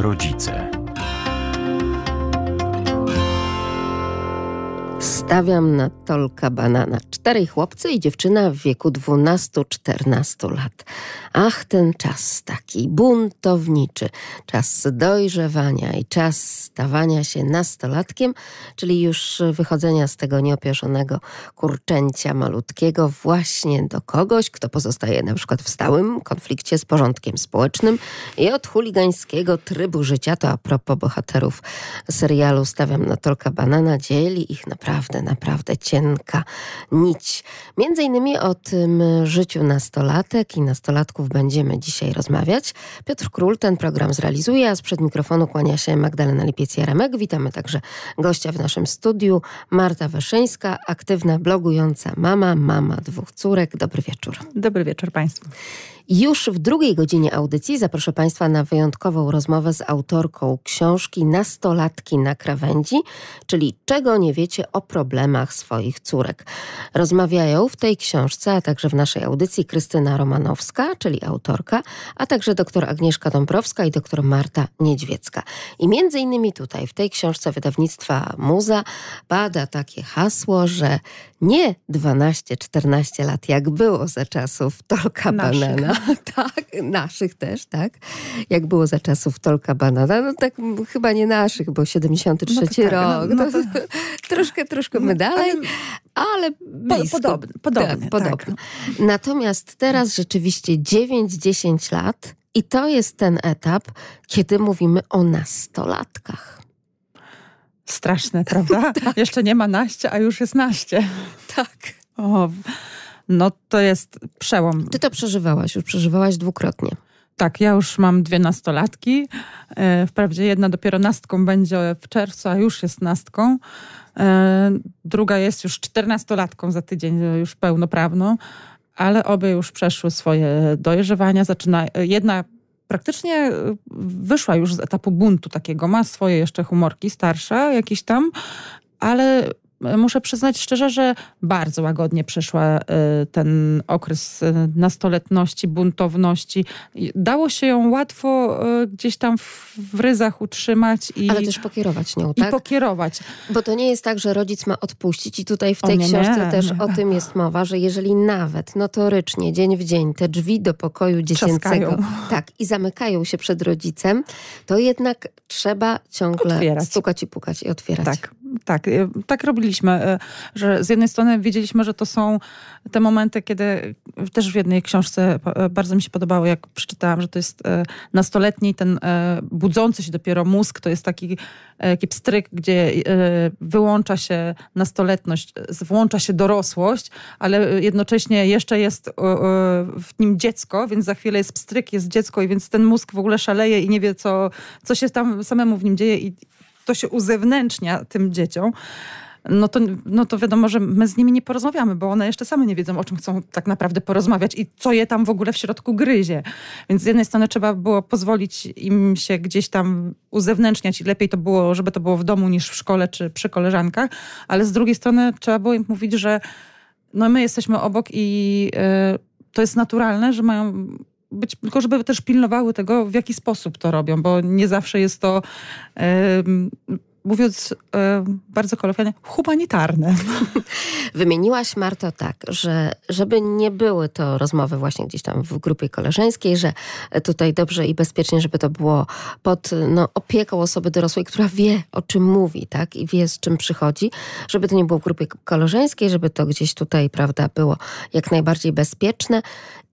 rodzice. Stawiam na tolka banana. Czterej chłopcy i dziewczyna w wieku 12-14 lat. Ach, ten czas taki buntowniczy, czas dojrzewania i czas stawania się nastolatkiem, czyli już wychodzenia z tego nieopieszonego kurczęcia malutkiego właśnie do kogoś, kto pozostaje na przykład w stałym konflikcie z porządkiem społecznym i od chuligańskiego trybu życia, to a propos bohaterów serialu Stawiam na tolka banana, dzieli ich naprawdę, naprawdę cienka nić. Między innymi o tym życiu nastolatek i nastolatków będziemy dzisiaj rozmawiać. Piotr Król ten program zrealizuje, a sprzed mikrofonu kłania się Magdalena Lipiec-Jaremek. Witamy także gościa w naszym studiu, Marta Weszyńska, aktywna blogująca mama, mama dwóch córek. Dobry wieczór. Dobry wieczór Państwu. Już w drugiej godzinie audycji zaproszę Państwa na wyjątkową rozmowę z autorką książki Nastolatki na krawędzi, czyli Czego nie wiecie o problemach swoich córek. Rozmawiają w tej książce, a także w naszej audycji Krystyna Romanowska, czyli autorka, a także dr Agnieszka Dąbrowska i dr Marta Niedźwiecka. I między innymi tutaj, w tej książce wydawnictwa Muza, pada takie hasło, że nie 12-14 lat, jak było za czasów Tolka Naszych. Banana, tak, naszych też, tak, jak było za czasów Tolka Banana, no tak chyba nie naszych, bo 73 No tak, rok, no- no, no to, troszkę, troszkę my dalej, ale blisko. podobne, podobnie, tak, podobne. tak. Natomiast teraz rzeczywiście 9-10 lat i to jest ten etap, kiedy mówimy o nastolatkach. Straszne, prawda? Jeszcze nie ma naście, a już jest naście. Tak. O, no to jest przełom. Ty to przeżywałaś, już przeżywałaś dwukrotnie. Tak, ja już mam dwie nastolatki. E, Wprawdzie jedna dopiero nastką będzie w czerwcu, a już jest nastką. E, Druga jest już czternastolatką za tydzień, e, już pełnoprawną, ale obie już przeszły swoje dojrzewania. Zaczyna, jedna praktycznie wyszła już z etapu buntu takiego, ma swoje jeszcze humorki, starsza jakieś tam, ale muszę przyznać szczerze, że bardzo łagodnie przeszła e, ten okres e, nastoletności, buntowności. I Dało się ją łatwo e, gdzieś tam w, ryzach utrzymać i, Ale też pokierować nią, i tak? pokierować. Bo to nie jest tak, że rodzic ma odpuścić i tutaj w tej nie, książce nie. też o tym jest mowa, że jeżeli nawet notorycznie dzień w dzień te drzwi do pokoju dziecięcego tak i zamykają się przed rodzicem, to jednak trzeba ciągle Otwierać. stukać i pukać i otwierać. Tak, tak, e, tak robiliśmy, e, że z jednej strony wiedzieliśmy, że to są te momenty, kiedy też w jednej książce e, bardzo mi się podobało, jak przeczytałam, że to jest nastoletni, ten budzący się dopiero mózg, to jest taki, taki pstryk, gdzie wyłącza się nastoletność, włącza się dorosłość, ale jednocześnie jeszcze jest w nim dziecko, więc za chwilę jest pstryk, jest dziecko i więc ten mózg w ogóle szaleje i nie wie, co, co się tam samemu w nim dzieje i to się uzewnętrznia tym dzieciom, no to, no to wiadomo, że my z nimi nie porozmawiamy, bo one jeszcze same nie wiedzą, o czym chcą tak naprawdę porozmawiać i co je tam w ogóle w środku gryzie. Więc z jednej strony trzeba było pozwolić im się gdzieś tam uzewnętrzniać i lepiej to było, żeby to było w domu niż w szkole czy przy koleżankach, ale z drugiej strony trzeba było im mówić, że no my jesteśmy obok i y, to jest naturalne, że mają być, tylko żeby też pilnowały tego, w jaki sposób to robią, bo nie zawsze jest to, em, mówiąc bardzo kolokwialnie, humanitarne. Wymieniłaś, Marto, tak, że żeby nie były to rozmowy właśnie gdzieś tam w grupie koleżeńskiej, że tutaj dobrze i bezpiecznie, żeby to było pod no, opieką osoby dorosłej, która wie, o czym mówi, tak, i wie, z czym przychodzi, żeby to nie było w grupie koleżeńskiej, żeby to gdzieś tutaj, prawda, było jak najbardziej bezpieczne.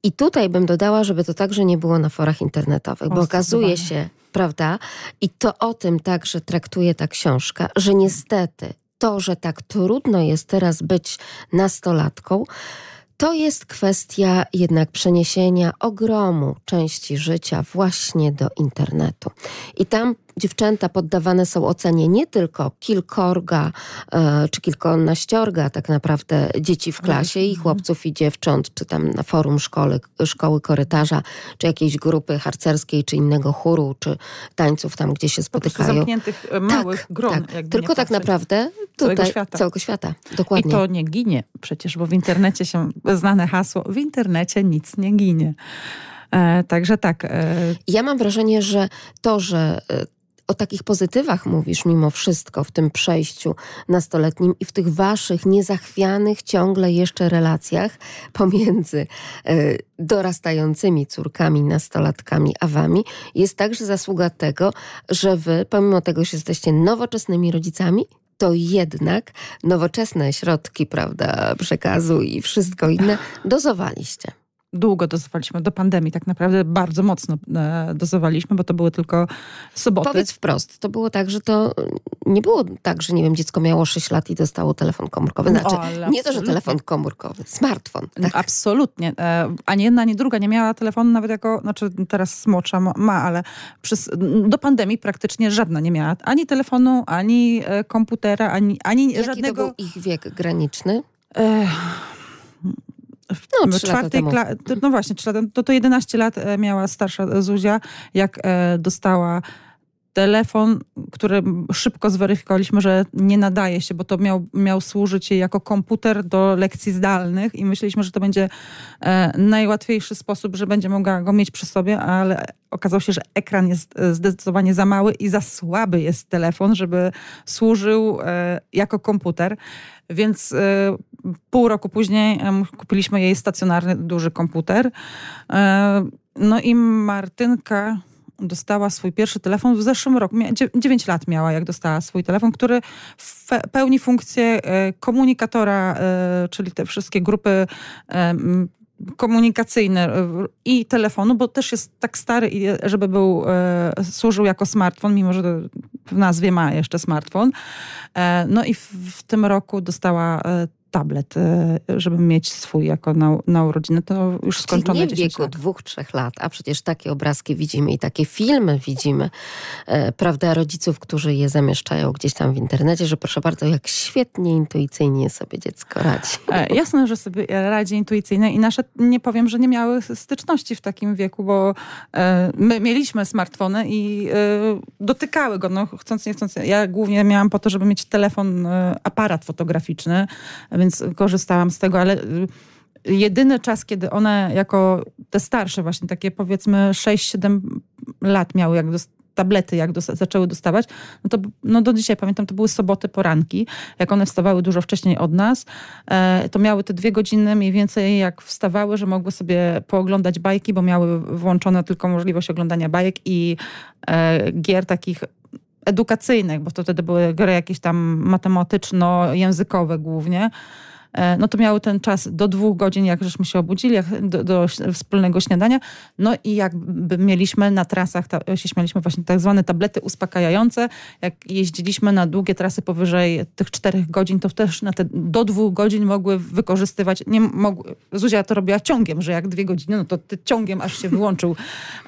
I tutaj bym dodała, żeby to także nie było na forach internetowych, bo okazuje się, prawda, i to o tym także traktuje ta książka, że niestety to, że tak trudno jest teraz być nastolatką, to jest kwestia jednak przeniesienia ogromu części życia właśnie do internetu. I tam dziewczęta poddawane są ocenie nie tylko kilkorga e, czy kilkunaściorga tak naprawdę dzieci w klasie i chłopców i dziewcząt, czy tam na forum szkoły, szkoły korytarza, czy jakiejś grupy harcerskiej, czy innego chóru, czy tańców tam, gdzie się spotykają. zamkniętych e, małych tak, gron. tak. Tylko tak naprawdę Całego tutaj, świata. całego świata. I Dokładnie. to nie ginie przecież, bo w internecie się znane hasło, w internecie nic nie ginie. E, także tak. E... Ja mam wrażenie, że to, że e, o takich pozytywach mówisz mimo wszystko w tym przejściu nastoletnim i w tych waszych niezachwianych ciągle jeszcze relacjach pomiędzy y, dorastającymi córkami, nastolatkami, a wami, jest także zasługa tego, że wy, pomimo tego, że jesteście nowoczesnymi rodzicami, to jednak nowoczesne środki, prawda, przekazu i wszystko inne dozowaliście długo dozowaliśmy, do pandemii tak naprawdę bardzo mocno e, dozowaliśmy, bo to były tylko soboty. Powiedz wprost, to było tak, że to nie było tak, że nie wiem, dziecko miało 6 lat i dostało telefon komórkowy. Znaczy, o, nie to, że telefon komórkowy, smartfon. Tak? Absolutnie. E, ani jedna, ani druga nie miała telefonu nawet jako, znaczy teraz smocha ma, ale przez, do pandemii praktycznie żadna nie miała ani telefonu, ani e, komputera, ani, ani Jaki żadnego... to był ich wiek graniczny? W no, czwartej klasie, no właśnie, to, to 11 lat e, miała starsza Zuzia, jak e, dostała telefon, który szybko zweryfikowaliśmy, że nie nadaje się, bo to miał, miał służyć jej jako komputer do lekcji zdalnych i myśleliśmy, że to będzie e, najłatwiejszy sposób, że będzie mogła go mieć przy sobie, ale okazało się, że ekran jest zdecydowanie za mały i za słaby jest telefon, żeby służył e, jako komputer. Więc e, pół roku później kupiliśmy jej stacjonarny, duży komputer. E, no i Martynka dostała swój pierwszy telefon w zeszłym roku. 9 lat miała, jak dostała swój telefon, który pełni funkcję e, komunikatora, czyli te wszystkie grupy komunikacyjne i telefonu, bo też jest tak stary, żeby był, służył jako smartfon, mimo że w nazwie ma jeszcze smartfon. No i w, w tym roku dostała tablet, e, żeby mieć swój jako na, na urodziny, to już skończone Czyli nie w wieku lat. dwóch, trzech lat, a przecież takie obrazki widzimy i takie filmy widzimy, e, prawda, rodziców, którzy je zamieszczają gdzieś tam w internecie, że proszę bardzo, jak świetnie, intuicyjnie sobie dziecko radzi. E, jasne, że sobie radzi intuicyjnie i nasze, nie powiem, że nie miały styczności w takim wieku, bo e, my mieliśmy smartfony i e, dotykały go, no chcąc, nie chcąc. Ja głównie miałam po to, żeby mieć telefon, e, aparat fotograficzny, więc korzystałam z tego, ale y, jedyny czas, kiedy one jako te starsze właśnie, takie powiedzmy 6-7 lat miały, jak tablety, jak dosta zaczęły dostawać, no to no do dzisiaj pamiętam, to były soboty poranki, jak one wstawały dużo wcześniej od nas, e, to miały te dwie godziny mniej więcej jak wstawały, że mogły sobie pooglądać bajki, bo miały włączone tylko możliwość oglądania bajek i e, gier takich edukacyjnych, bo to wtedy były gry jakieś tam matematyczno-językowe głównie. E, no to miały ten czas do dwóch godzin, jak żeśmy się obudzili, jak do, do wspólnego śniadania. No i jakby mieliśmy na trasach, ta, się śmialiśmy właśnie tak zwane tablety uspokajające. Jak jeździliśmy na długie trasy powyżej tych czterech godzin, to też na te do dwóch godzin mogły wykorzystywać, nie mogły, Zuzia to robiła ciągiem, że jak dwie godziny, no to ciągiem aż się wyłączył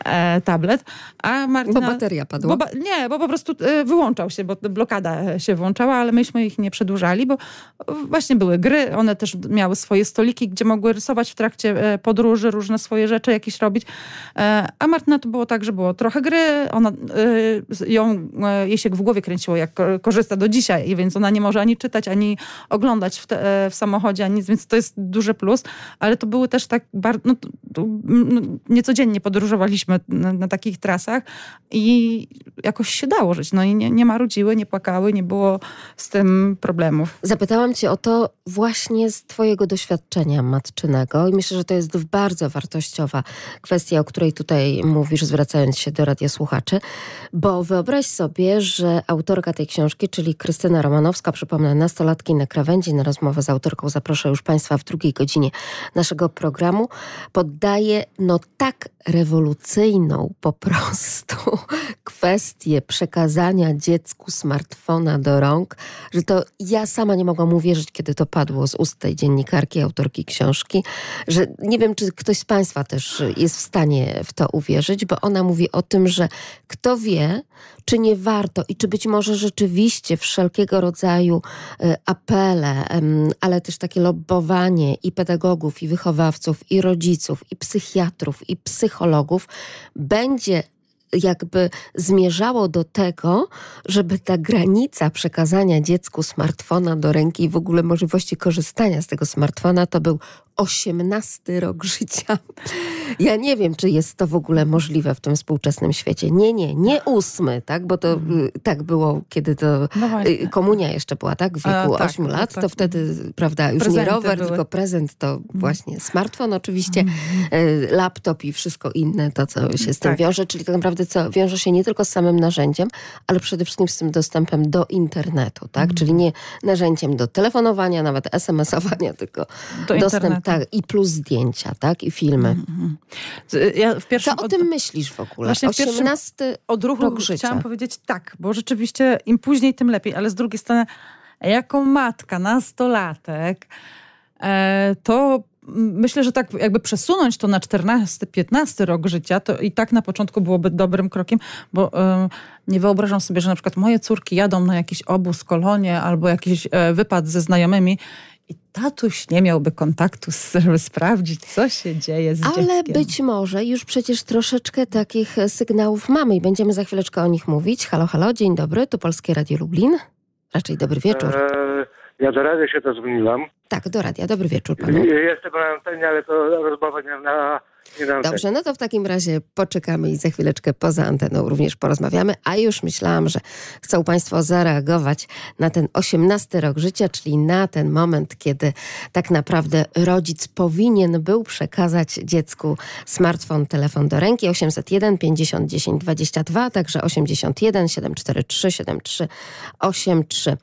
e, tablet. A Martyna, bo bateria padła? Bo, nie, bo po prostu e, wyłączał się, bo blokada się włączała, ale myśmy ich nie przedłużali, bo właśnie były gry, one też miały swoje stoliki, gdzie mogły rysować w trakcie e, podróży różne swoje rzeczy jakieś robić. E, a Martyna to było tak, że było trochę gry, ona, e, ją, jej się w głowie kręciło, jak korzysta do dzisiaj, więc ona nie może ani czytać, ani oglądać w, te, w samochodzie, ani nic, więc to jest duży plus, ale to były też tak bardzo, no, no, niecodziennie podróżowaliśmy na, na, takich trasach i jakoś się dało żyć. No i nie, nie marudziły, nie płakały, nie było z tym problemów. Zapytałam cię o to właśnie właśnie z Twojego doświadczenia matczynego i myślę, że to jest bardzo wartościowa kwestia, o której tutaj mówisz, zwracając się do radiosłuchaczy, bo wyobraź sobie, że autorka tej książki, czyli Krystyna Romanowska, przypomnę, nastolatki na krawędzi, na rozmowę z autorką zaproszę już Państwa w drugiej godzinie naszego programu, poddaje no tak rewolucyjną po prostu kwestię przekazania dziecku smartfona do rąk, że to ja sama nie mogłam uwierzyć, kiedy to padło z ust tej dziennikarki, autorki książki, że nie wiem, czy ktoś z Państwa też jest w stanie w to uwierzyć, bo ona mówi o tym, że kto wie, czy nie warto i czy być może rzeczywiście wszelkiego rodzaju e, apele, ale też takie lobbowanie i pedagogów, i wychowawców, i rodziców, i psychiatrów, i psychologów będzie jakby zmierzało do tego, żeby ta granica przekazania dziecku smartfona do ręki i w ogóle możliwości korzystania z tego smartfona to był 18 rok życia. Ja nie wiem, czy jest to w ogóle możliwe w tym współczesnym świecie. Nie, nie, nie ósmy, tak? Bo to Mhm. y, tak było, kiedy to No y, komunia jeszcze była, tak? W wieku A, tak, 8 lat, tak. to wtedy, prawda, już Prezenty nie rower, były. tylko prezent to właśnie smartfon oczywiście, Mhm. y, laptop i wszystko inne, to co się z tym Tak. wiąże, czyli tak naprawdę co wiąże się nie tylko z samym narzędziem, ale przede wszystkim z tym dostępem do internetu, tak? Mhm. Czyli nie narzędziem do telefonowania, nawet SMS-owania, tylko Do dostęp, internetu. Tak, i plus zdjęcia, tak, i filmy. Z- Ja w pierwszym Co o od- tym myślisz w ogóle? Właśnie w pierwszym 18 odruchu rok życia. chciałam powiedzieć tak, bo rzeczywiście im później, tym lepiej, ale z drugiej strony, jako matka, nastolatek, e, to mm, myślę, że tak jakby przesunąć to na 14-15 rok życia, to i tak na początku byłoby dobrym krokiem, bo e, nie wyobrażam sobie, że na przykład moje córki jadą na jakiś obóz, kolonie albo jakiś e, wypad ze znajomymi i tatuś nie miałby kontaktu, z- żeby sprawdzić, co się dzieje z Ale dzieckiem. być może już przecież troszeczkę takich e, sygnałów mamy i będziemy za chwileczkę o nich mówić. Halo, halo, dzień dobry, tu Polskie Radio Lublin. Raczej dobry wieczór. E, ja do radia się dodzwoniłam. Tak, do radia, dobry wieczór panu. Jestem na antenie, ale to rozmowa nie na. Dobrze, no to w takim razie poczekamy i za chwileczkę poza anteną również porozmawiamy. A już myślałam, że chcą Państwo zareagować na ten 18 rok życia, czyli na ten moment, kiedy tak naprawdę rodzic powinien był przekazać dziecku smartfon, telefon do ręki 801 50 10 22, także 81 743 7383.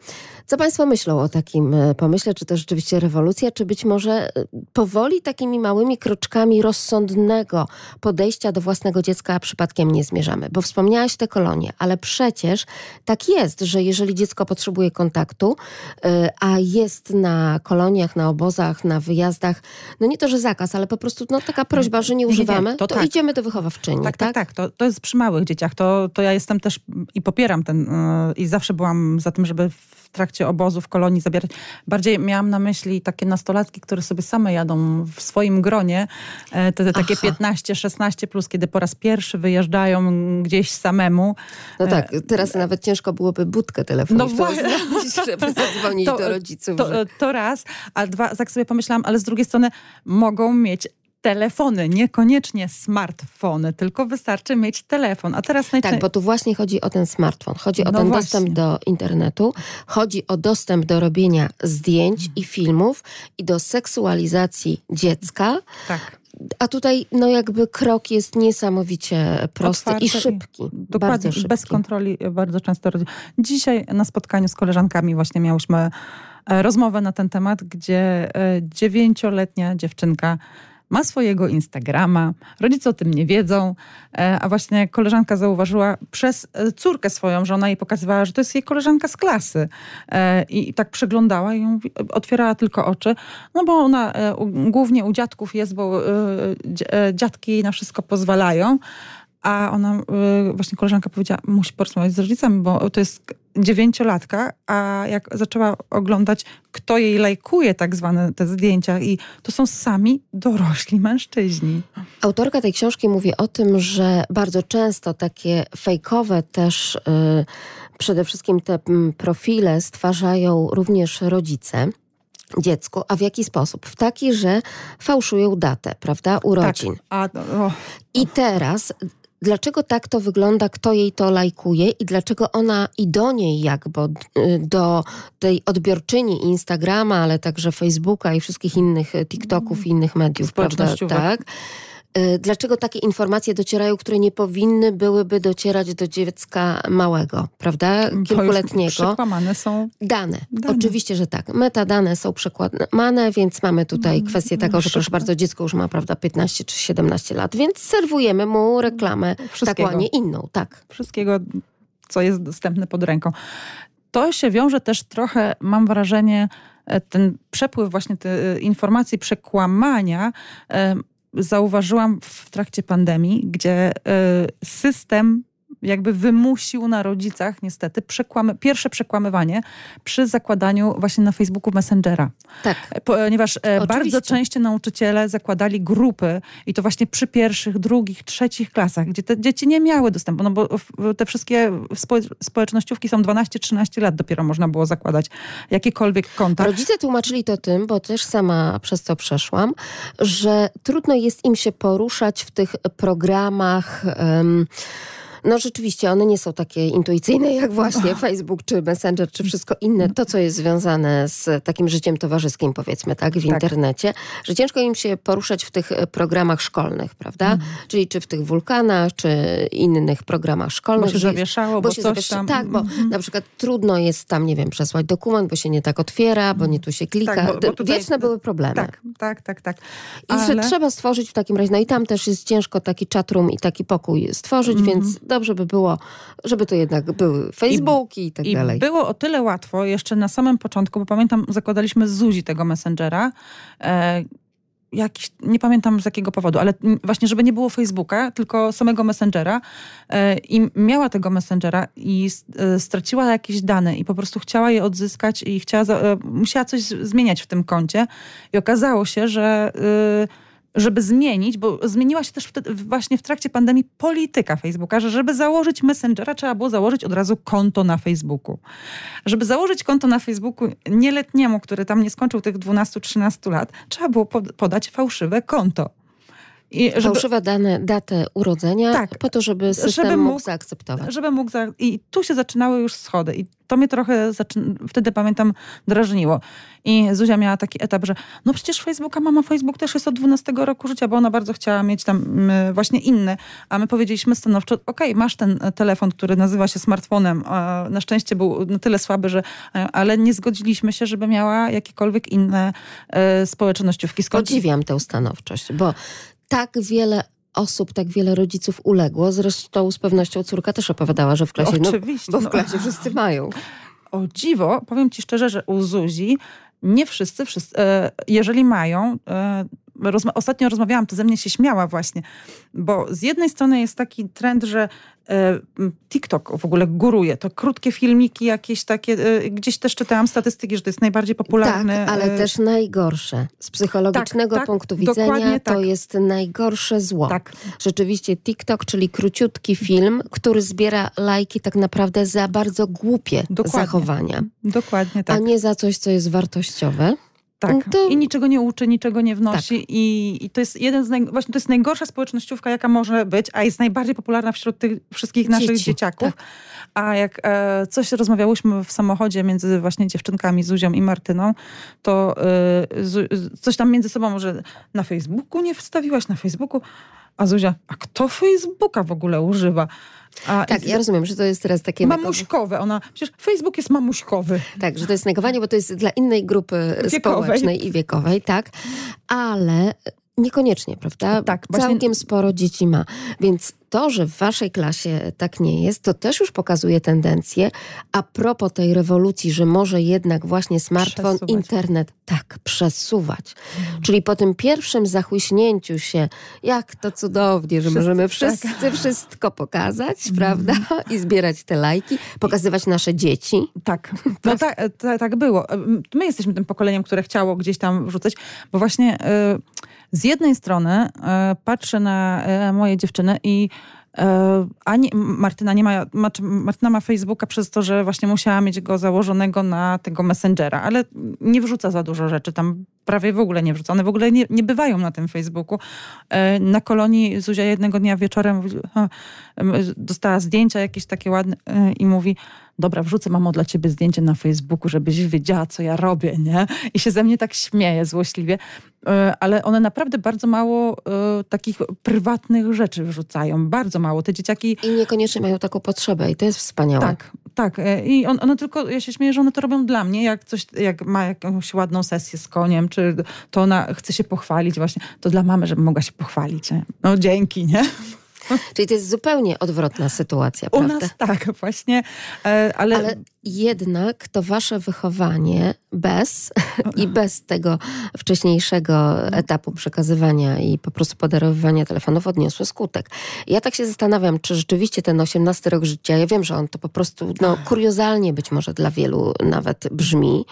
Co Państwo myślą o takim e, pomyśle? Czy to rzeczywiście rewolucja, czy być może e, powoli takimi małymi kroczkami rozsądnego podejścia do własnego dziecka przypadkiem nie zmierzamy? Bo wspomniałaś te kolonie, ale przecież tak jest, że jeżeli dziecko potrzebuje kontaktu, e, a jest na koloniach, na obozach, na wyjazdach, no nie to, że zakaz, ale po prostu no, taka prośba, że nie Nie, nie, używamy, to to, tak. idziemy do wychowawczyni, Tak, tak? tak, tak. To, to jest przy małych dzieciach. To, to ja jestem też i popieram ten i zawsze byłam za tym, żeby w trakcie obozów, kolonii zabierać. Bardziej miałam na myśli takie nastolatki, które sobie same jadą w swoim gronie. e, Te, te takie Aha. 15-16 plus, kiedy po raz pierwszy wyjeżdżają gdzieś samemu. No tak, teraz nawet ciężko byłoby budkę telefoniczną No właśnie. znaleźć, żeby zadzwonić To- do rodziców. To, to raz, a dwa, tak sobie pomyślałam, ale z drugiej strony mogą mieć telefony, niekoniecznie smartfony, tylko wystarczy mieć telefon. A teraz Tak, najczęściej... bo tu właśnie chodzi o ten smartfon, chodzi o No ten właśnie. dostęp do internetu, chodzi o dostęp do robienia zdjęć i filmów i do seksualizacji dziecka, tak. a tutaj no jakby krok jest niesamowicie prosty Otwarte i szybki. Dokładnie, bardzo szybki. bez kontroli bardzo często. Dzisiaj na spotkaniu z koleżankami właśnie miałyśmy e, rozmowę na ten temat, gdzie e, dziewięcioletnia dziewczynka ma swojego Instagrama, rodzice o tym nie wiedzą, e, a właśnie koleżanka zauważyła przez e, córkę swoją, że ona jej pokazywała, że to jest jej koleżanka z klasy. E, i tak przeglądała i otwierała tylko oczy, no bo ona głównie u dziadków jest, bo dzi- dziadki jej na wszystko pozwalają, a ona, y, właśnie koleżanka powiedziała, musi porozmawiać z rodzicami, bo to jest dziewięciolatka, a jak zaczęła oglądać, kto jej lajkuje tak zwane te zdjęcia i to są sami dorośli mężczyźni. Autorka tej książki mówi o tym, że bardzo często takie fejkowe też y, przede wszystkim te mm, profile stwarzają również rodzice dziecku, a w jaki sposób? W taki, że fałszują datę, prawda, urodzin. Tak, a, I teraz, dlaczego tak to wygląda, kto jej to lajkuje i dlaczego ona i do niej jakby, y, do tej odbiorczyni Instagrama, ale także Facebooka i wszystkich innych y, TikToków i innych mediów, prawda? Tak. Y, Dlaczego takie informacje docierają, które nie powinny byłyby docierać do dziecka małego, prawda? Kilkuletniego? Przekłamane są Dane. Dane. Oczywiście, że tak. Metadane są przekładane, więc mamy tutaj Mm, kwestię taką, że proszę bardzo, dziecko już ma prawda 15 czy 17 lat, więc serwujemy mu reklamę taką, a nie inną. Tak. wszystkiego, co jest dostępne pod ręką. To się wiąże też trochę, mam wrażenie, e, ten przepływ właśnie tych informacji, przekłamania e, zauważyłam w trakcie pandemii, gdzie e, system jakby wymusił na rodzicach niestety przekłamy, pierwsze przekłamywanie przy zakładaniu właśnie na Facebooku Messengera. Tak. Ponieważ e, Oczywiście. bardzo często nauczyciele zakładali grupy i to właśnie przy pierwszych, drugich, trzecich klasach, gdzie te dzieci nie miały dostępu, no bo te wszystkie społecz- społecznościówki są 12-13 lat dopiero można było zakładać jakiekolwiek konta. Rodzice tłumaczyli to tym, bo też sama przez to przeszłam, że trudno jest im się poruszać w tych programach. em, no rzeczywiście, one nie są takie intuicyjne jak właśnie Facebook, czy Messenger, czy wszystko inne. To, co jest związane z takim życiem towarzyskim, powiedzmy, tak, w internecie, że ciężko im się poruszać w tych e, programach szkolnych, prawda? Mhm. Czyli czy w tych wulkanach, czy innych programach szkolnych. Bo się zawieszało, bo się coś tam. Tak, bo Mhm. na przykład trudno jest tam, nie wiem, przesłać dokument, bo się nie tak otwiera, bo nie tu się klika. Tak, bo- bo tutaj- Wieczne były problemy. Tak, tak, tak, tak. I że trzeba stworzyć w takim razie, no i tam też jest ciężko taki chatroom i taki pokój stworzyć, Mhm. więc dobrze by było, żeby to jednak były Facebooki i, tak I dalej. było o tyle łatwo jeszcze na samym początku, bo pamiętam, zakładaliśmy z Zuzi tego Messengera. E, jakiś, nie pamiętam z jakiego powodu, ale właśnie, żeby nie było Facebooka, tylko samego Messengera. E, I miała tego Messengera i e, straciła jakieś dane i po prostu chciała je odzyskać i chciała, za- e, musiała coś zmieniać w tym koncie. I okazało się, że y, żeby zmienić, bo zmieniła się też wtedy, właśnie w trakcie pandemii polityka Facebooka, że żeby założyć Messengera, trzeba było założyć od razu konto na Facebooku. Żeby założyć konto na Facebooku nieletniemu, który tam nie skończył tych 12-13 lat, trzeba było pod- podać fałszywe konto. I żeby, Fałszywe dane, datę urodzenia, Tak. po to, żeby system Żeby mógł, mógł- zaakceptować. żeby mógł. Za... I tu się zaczynały już schody. I to mnie trochę wtedy pamiętam drażniło. I Zuzia miała taki etap, że no przecież Facebooka, mama Facebook też jest od 12 roku życia, bo ona bardzo chciała mieć tam mm, właśnie inny. A my powiedzieliśmy stanowczo, okej, masz ten e, telefon, który nazywa się smartfonem. Na szczęście był na tyle słaby, że e, ale nie zgodziliśmy się, żeby miała jakiekolwiek inne e, społecznościówki. Skąd... Podziwiam tę stanowczość, bo tak wiele osób, tak wiele rodziców uległo. Zresztą z pewnością córka też opowiadała, że w klasie, no, Oczywiście, bo w no. klasie wszyscy mają. o dziwo, powiem ci szczerze, że u Zuzi nie wszyscy, wszyscy e, jeżeli mają, e, rozma- ostatnio rozmawiałam, to ze mnie się śmiała właśnie, bo z jednej strony jest taki trend, że e, TikTok w ogóle góruje, to krótkie filmiki jakieś takie, e, gdzieś też czytałam statystyki, że to jest najbardziej popularny. Tak, ale e, też najgorsze. Z psychologicznego tak, tak, punktu widzenia to tak. jest najgorsze zło. Tak, Rzeczywiście TikTok, czyli króciutki film, który zbiera lajki tak naprawdę za bardzo głupie Dokładnie. zachowania, dokładnie tak. a nie za coś, co jest wartościowe. Tak. To- I niczego nie uczy, niczego nie wnosi. I, I to jest jeden z naj... właśnie to jest najgorsza społecznościówka, jaka może być, a jest najbardziej popularna wśród tych wszystkich naszych Dzieci, dzieciaków. A jak e, coś rozmawiałyśmy w samochodzie między właśnie dziewczynkami Zuzią i Martyną, to e, Zu, coś tam między sobą, że na Facebooku nie wstawiłaś, na Facebooku. A Zuzia, a kto Facebooka w ogóle używa? A, Tak, ja rozumiem, że to jest teraz takie... Mamuśkowe. Ona, przecież Facebook jest mamuśkowy. Tak, że to jest negowanie, bo to jest dla innej grupy Wiekowej. społecznej i wiekowej, tak, ale niekoniecznie, prawda? Tak, właśnie- Całkiem sporo dzieci ma. Więc to, że w waszej klasie tak nie jest, to też już pokazuje tendencję. A propos tej rewolucji, że może jednak właśnie smartfon, Przesuwać. internet tak przesuwać. Czyli po tym pierwszym zachłyśnięciu się, jak to cudownie, że Wszyscy, możemy tak. wszyscy wszystko pokazać, prawda? I zbierać te lajki, pokazywać nasze dzieci. Tak, no tak, ta, tak było. My jesteśmy tym pokoleniem, które chciało gdzieś tam wrzucać, bo właśnie y, z jednej strony y, patrzę na y, moje dziewczyny i y, ani Martyna nie ma, Martyna ma Facebooka przez to, że właśnie musiała mieć go założonego na tego Messengera, ale nie wrzuca za dużo rzeczy, tam prawie w ogóle nie wrzuca. One w ogóle nie, nie bywają na tym Facebooku. Na kolonii Zuzia jednego dnia wieczorem mówi, "Ha, em, dostała zdjęcia jakieś takie ładne i mówi, dobra, wrzucę mamo dla ciebie zdjęcie na Facebooku, żebyś wiedziała, co ja robię, nie? I się ze mnie tak śmieje złośliwie. E, Ale one naprawdę bardzo mało e, takich prywatnych rzeczy wrzucają. Bardzo mało. Te dzieciaki, I niekoniecznie mają taką potrzebę i to jest wspaniałe. tak, tak. E, I on, one tylko, ja się śmieję, że one to robią dla mnie. Jak coś, jak ma jakąś ładną sesję z koniem, czy to ona chce się pochwalić właśnie, to dla mamy, żeby mogła się pochwalić. Nie? No dzięki, nie? Czyli to jest zupełnie odwrotna sytuacja, U prawda? nas tak, właśnie, e, ale, Ale jednak to wasze wychowanie bez i bez tego wcześniejszego etapu przekazywania i po prostu podarowywania telefonów odniosło skutek. Ja tak się zastanawiam, czy rzeczywiście ten 18 rok życia, ja wiem, że on to po prostu no, kuriozalnie być może dla wielu nawet brzmi,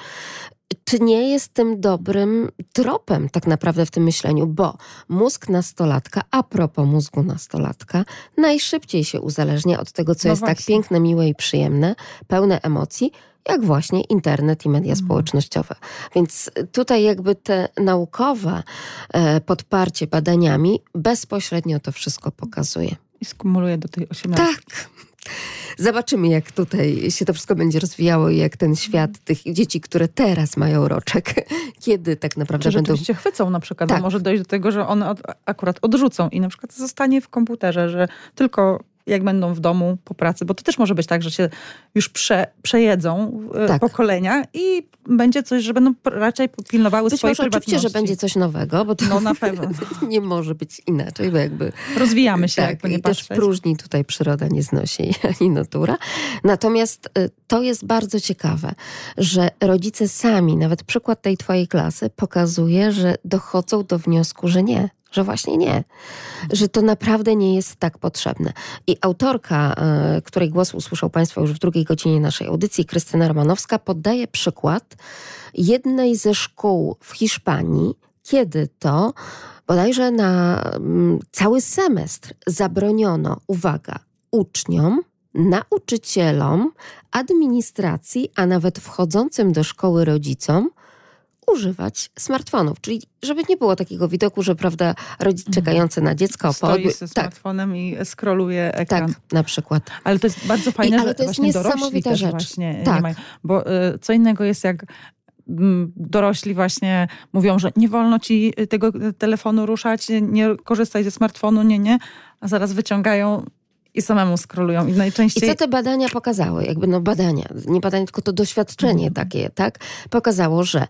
czy nie jest tym dobrym tropem tak naprawdę w tym myśleniu, bo mózg nastolatka, a propos mózgu nastolatka, najszybciej się uzależnia od tego, co No jest tak właśnie. piękne, miłe i przyjemne, pełne emocji, jak właśnie internet i media Mhm. społecznościowe. Więc tutaj jakby te naukowe e, podparcie badaniami bezpośrednio to wszystko pokazuje. i skumuluję do tej 18. Tak. Zobaczymy, jak tutaj się to wszystko będzie rozwijało i jak ten świat tych dzieci, które teraz mają roczek, kiedy tak naprawdę Czy będą. rzeczywiście chwycą na przykład, Tak. może dojść do tego, że one od, akurat odrzucą i na przykład zostanie w komputerze, że tylko jak będą w domu po pracy, bo to też może być tak, że się już prze, przejedzą e, Tak. pokolenia i będzie coś, że będą raczej pilnowały Być swojej może oczywiście, prywatności. że będzie coś nowego, bo to No na pewno. nie może być inaczej, bo jakby Rozwijamy się, tak, jakby nie i też patrzeć. próżni tutaj przyroda nie znosi ani natura. Natomiast y, to jest bardzo ciekawe, że rodzice sami, nawet przykład tej twojej klasy pokazuje, że dochodzą do wniosku, że nie. Że właśnie nie, że to naprawdę nie jest tak potrzebne. I autorka, y, której głos usłyszał Państwo już w drugiej godzinie naszej audycji, Krystyna Romanowska, podaje przykład jednej ze szkół w Hiszpanii, kiedy to bodajże na mm, cały semestr zabroniono, uwaga, uczniom, nauczycielom, administracji, a nawet wchodzącym do szkoły rodzicom używać smartfonów. Czyli żeby nie było takiego widoku, że prawda, rodzic czekający na dziecko po Stoi odby- ze Tak, smartfonem i skroluje ekran. tak, na przykład. Ale to jest bardzo fajne, I- ale że to jest niesamowita rzecz. właśnie Tak. nie mają. Bo y, co innego jest jak mm, dorośli właśnie mówią, że nie wolno ci tego telefonu ruszać, nie korzystaj ze smartfonu, nie, nie, a zaraz wyciągają i samemu skrolują. I I najczęściej co te badania pokazały? Jakby no badania, nie badania, tylko to doświadczenie Mhm. takie, tak? Pokazało, że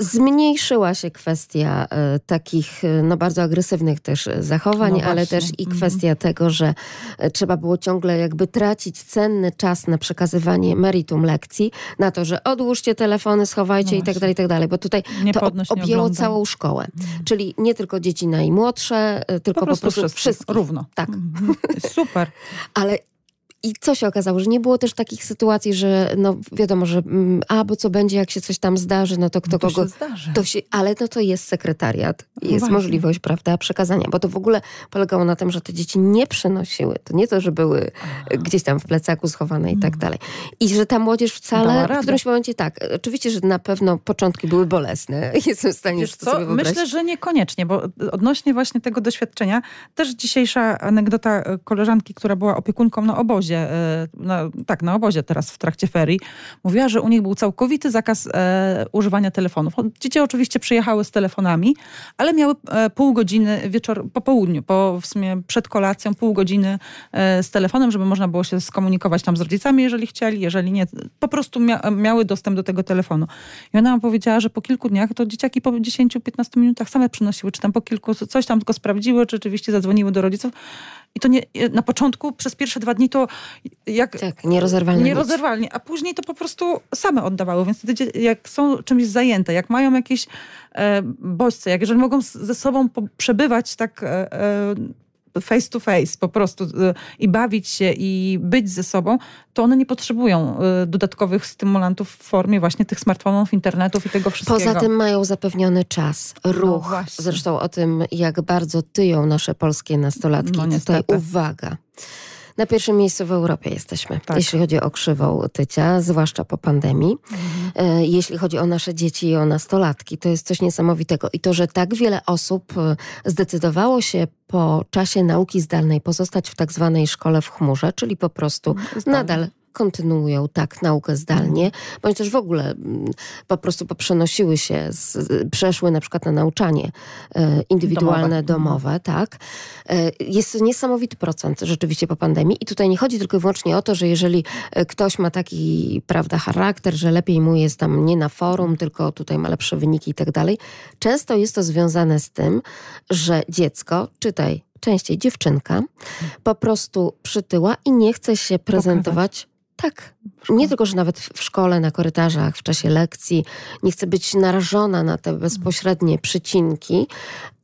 zmniejszyła się kwestia e, takich e, no bardzo agresywnych też e, zachowań, No ale też i Mhm. kwestia tego, że trzeba było ciągle jakby tracić cenny czas na przekazywanie meritum lekcji, na to, że odłóżcie telefony, schowajcie No i tak dalej, i tak dalej, bo tutaj nie to podnoś, objęło całą szkołę. Czyli nie tylko dzieci najmłodsze, tylko po prostu, wszystkich, wszystkich. równo. Tak. Mhm. Super. Ale i co się okazało, że nie było też takich sytuacji, że no wiadomo, że mm, a, bo co będzie, jak się coś tam zdarzy, no to kto No to kogo... się zdarzy. To się, ale no to jest sekretariat, jest właśnie. możliwość, prawda, przekazania, bo to w ogóle polegało na tym, że te dzieci nie przynosiły. To nie to, że były gdzieś tam w plecaku schowane i tak dalej. I że ta młodzież wcale, w którymś momencie tak, oczywiście, że na pewno początki były bolesne, jestem w stanie Wiesz to sobie wyobrazić. Myślę, że niekoniecznie, bo odnośnie właśnie tego doświadczenia, też dzisiejsza anegdota e, koleżanki, która była opiekunką na obozie, e, na, tak, na obozie teraz w trakcie ferii, mówiła, że u nich był całkowity zakaz e, używania telefonów. Dzieci oczywiście przyjechały z telefonami, ale miały e, pół godziny wieczór, po południu, po w sumie przed kolacją, pół godziny e, z telefonem, żeby można było się skomunikować tam z rodzicami, jeżeli chcieli, jeżeli nie, po prostu mia, miały dostęp do tego telefonu. I ona powiedziała, że po kilku dniach to dzieciaki po 10-15 minutach same przynosiły, czy tam po kilku, coś tam tylko sprawdziły, czy rzeczywiście zadzwoniły do rodziców. I to nie, na początku, przez pierwsze dwa dni to jak Tak, nierozerwalne nić. nierozerwalnie, a później to po prostu same oddawały. Więc wtedy, jak są czymś zajęte, jak mają jakieś e, bodźce, jak jeżeli mogą ze sobą po, przebywać tak e, e, face to face po prostu e, i bawić się i być ze sobą, to one nie potrzebują e, dodatkowych stymulantów w formie właśnie tych smartfonów, internetów i tego wszystkiego. Poza tym mają zapewniony czas, ruch. właśnie. Zresztą o tym, jak bardzo tyją nasze polskie nastolatki. No, Tutaj uwaga. Na pierwszym miejscu w Europie jesteśmy, Tak. jeśli chodzi o krzywą tycia, zwłaszcza po pandemii. E, Jeśli chodzi o nasze dzieci i o nastolatki, to jest coś niesamowitego. I to, że tak wiele osób e, zdecydowało się po czasie nauki zdalnej pozostać w tak zwanej szkole w chmurze, czyli po prostu Zdalnie. nadal kontynuują tak naukę zdalnie, bądź też w ogóle mm, po prostu poprzenosiły się, z, przeszły na przykład na nauczanie e, indywidualne, Domowe. domowe, tak. E, Jest to niesamowity procent rzeczywiście po pandemii i tutaj nie chodzi tylko i wyłącznie o to, że jeżeli e, ktoś ma taki, prawda, charakter, że lepiej mu jest tam nie na forum, tylko tutaj ma lepsze wyniki i tak dalej. Często jest to związane z tym, że dziecko, czytaj częściej dziewczynka, po prostu przytyła i nie chce się prezentować. Tak. Nie tylko, że nawet w szkole, na korytarzach, w czasie lekcji nie chce być narażona na te bezpośrednie przycinki,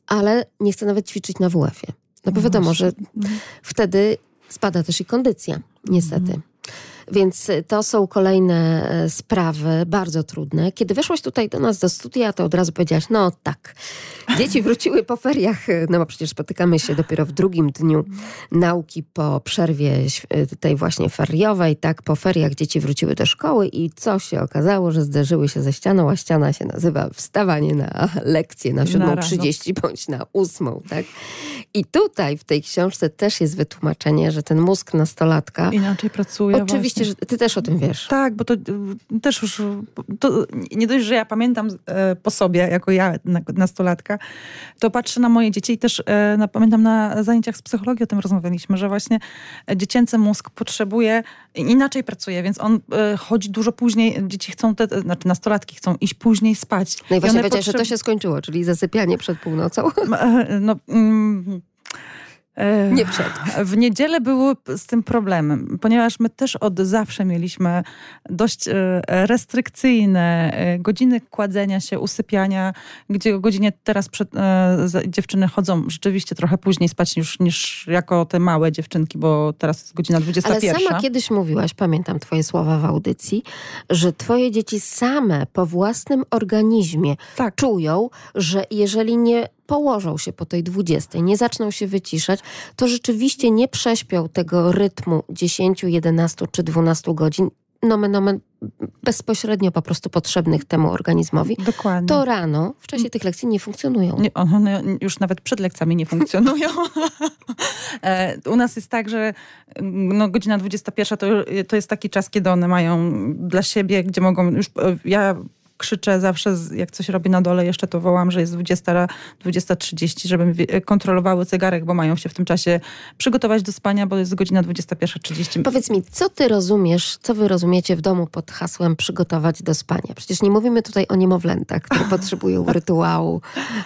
ale nie chce nawet ćwiczyć na WF-ie. No bo wiadomo, że wtedy spada też i kondycja, niestety. Więc to są kolejne e, sprawy, bardzo trudne. Kiedy weszłaś tutaj do nas do studia, to od razu powiedziałaś, no tak, dzieci wróciły po feriach, e, no bo przecież spotykamy się dopiero w drugim dniu nauki po przerwie tej właśnie feriowej, tak, po feriach dzieci wróciły do szkoły i co się okazało, że zderzyły się ze ścianą, a ściana się nazywa wstawanie na lekcję na 7.30 bądź na 8, tak. I tutaj w tej książce też jest wytłumaczenie, że ten mózg nastolatka... Inaczej pracuje Oczywiście oczywiście, że ty też o tym wiesz. Tak, bo to y, też już, to nie dość, że ja pamiętam e, po sobie, jako ja nastolatka, to patrzę na moje dzieci i też e, na, pamiętam na zajęciach z psychologii o tym rozmawialiśmy, że właśnie dziecięcy mózg potrzebuje, inaczej pracuje, więc on e, chodzi dużo później, dzieci chcą, te, znaczy nastolatki chcą iść później spać. No i właśnie powiedziałeś, potrzeb... że to się skończyło, czyli zasypianie przed północą. No, mm, nie przed. W niedzielę było z tym problemem, ponieważ my też od zawsze mieliśmy dość e, restrykcyjne e, godziny kładzenia się, usypiania, gdzie o godzinie teraz przed, e, dziewczyny chodzą rzeczywiście trochę później spać niż, niż jako te małe dziewczynki, bo teraz jest godzina 21. Ale sama kiedyś mówiłaś, pamiętam twoje słowa w audycji, że twoje dzieci same po własnym organizmie tak. czują, że jeżeli nie położą się po tej 20, nie zaczną się wyciszać, to rzeczywiście nie prześpią tego rytmu 10, 11 czy 12 godzin, nomen, nomen bezpośrednio po prostu potrzebnych temu organizmowi, Dokładnie. to rano w czasie tych lekcji nie funkcjonują. Nie, one już nawet przed lekcjami nie funkcjonują. E, u nas jest tak, że no, godzina 21 to, to jest taki czas, kiedy one mają dla siebie, gdzie mogą już, e, ja krzyczę zawsze, jak coś robię na dole, jeszcze to wołam, że jest 20, 20.30, żeby kontrolowały zegarek, bo mają się w tym czasie przygotować do spania, bo jest godzina 21.30. Powiedz mi, co ty rozumiesz, co wy rozumiecie w domu pod hasłem przygotować do spania? Przecież nie mówimy tutaj o niemowlętach, które potrzebują rytuału,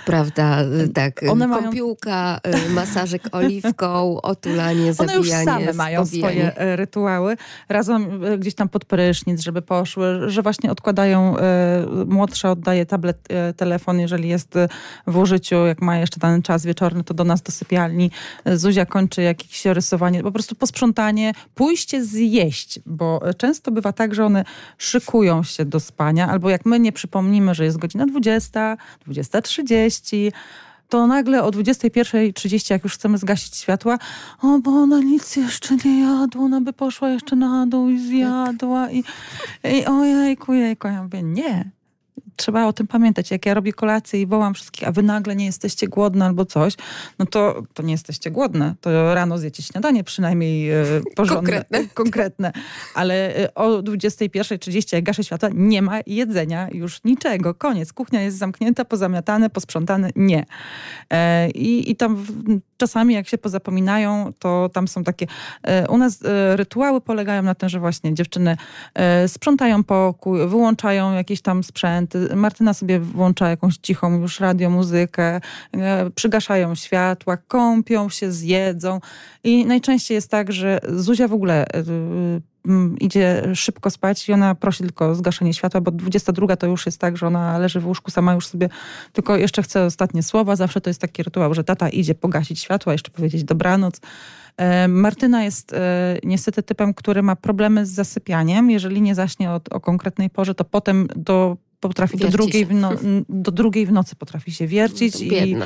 prawda, tak, One kąpiłka, mają... masażyk oliwką, otulanie, zabijanie, One już same mają swoje e, rytuały. Razem e, gdzieś tam pod prysznic, żeby poszły, że właśnie odkładają e, młodsza oddaje tablet, e, telefon, jeżeli jest e, w użyciu, jak ma jeszcze ten czas wieczorny, to do nas do sypialni. E, Zuzia kończy jakieś rysowanie, po prostu posprzątanie, pójście zjeść, bo często bywa tak, że one szykują się do spania, albo jak my nie przypomnimy, że jest godzina 20, 20.30, to nagle o 21.30, jak już chcemy zgasić światła, o, bo ona nic jeszcze nie jadła, ona by poszła jeszcze na dół i zjadła i, i ojejku, jejku. Ja mówię, nie, trzeba o tym pamiętać. Jak ja robię kolację i wołam wszystkich, a wy nagle nie jesteście głodne albo coś, no to, to nie jesteście głodne. To rano zjecie śniadanie przynajmniej e, porządne. Konkretne. konkretne. Ale e, o 21.30, jak gaszę światła, nie ma jedzenia już niczego. Koniec. Kuchnia jest zamknięta, pozamiatane, posprzątane. Nie. E, I, i tam czasami jak się pozapominają, to tam są takie... E, u nas e, rytuały polegają na tym, że właśnie dziewczyny e, sprzątają pokój, wyłączają jakieś tam sprzęty, Martyna sobie włącza jakąś cichą już radio, muzykę, przygaszają światła, kąpią się, zjedzą. I najczęściej jest tak, że Zuzia w ogóle idzie szybko spać i ona prosi tylko o zgaszenie światła, bo 22 to już jest tak, że ona leży w łóżku sama już sobie tylko jeszcze chce ostatnie słowa. Zawsze to jest taki rytuał, że tata idzie pogasić światła, jeszcze powiedzieć dobranoc. E, Martyna jest niestety typem, który ma problemy z zasypianiem. Jeżeli nie zaśnie o, o konkretnej porze, to potem do potrafi do drugiej, no, do drugiej w nocy potrafi się wiercić i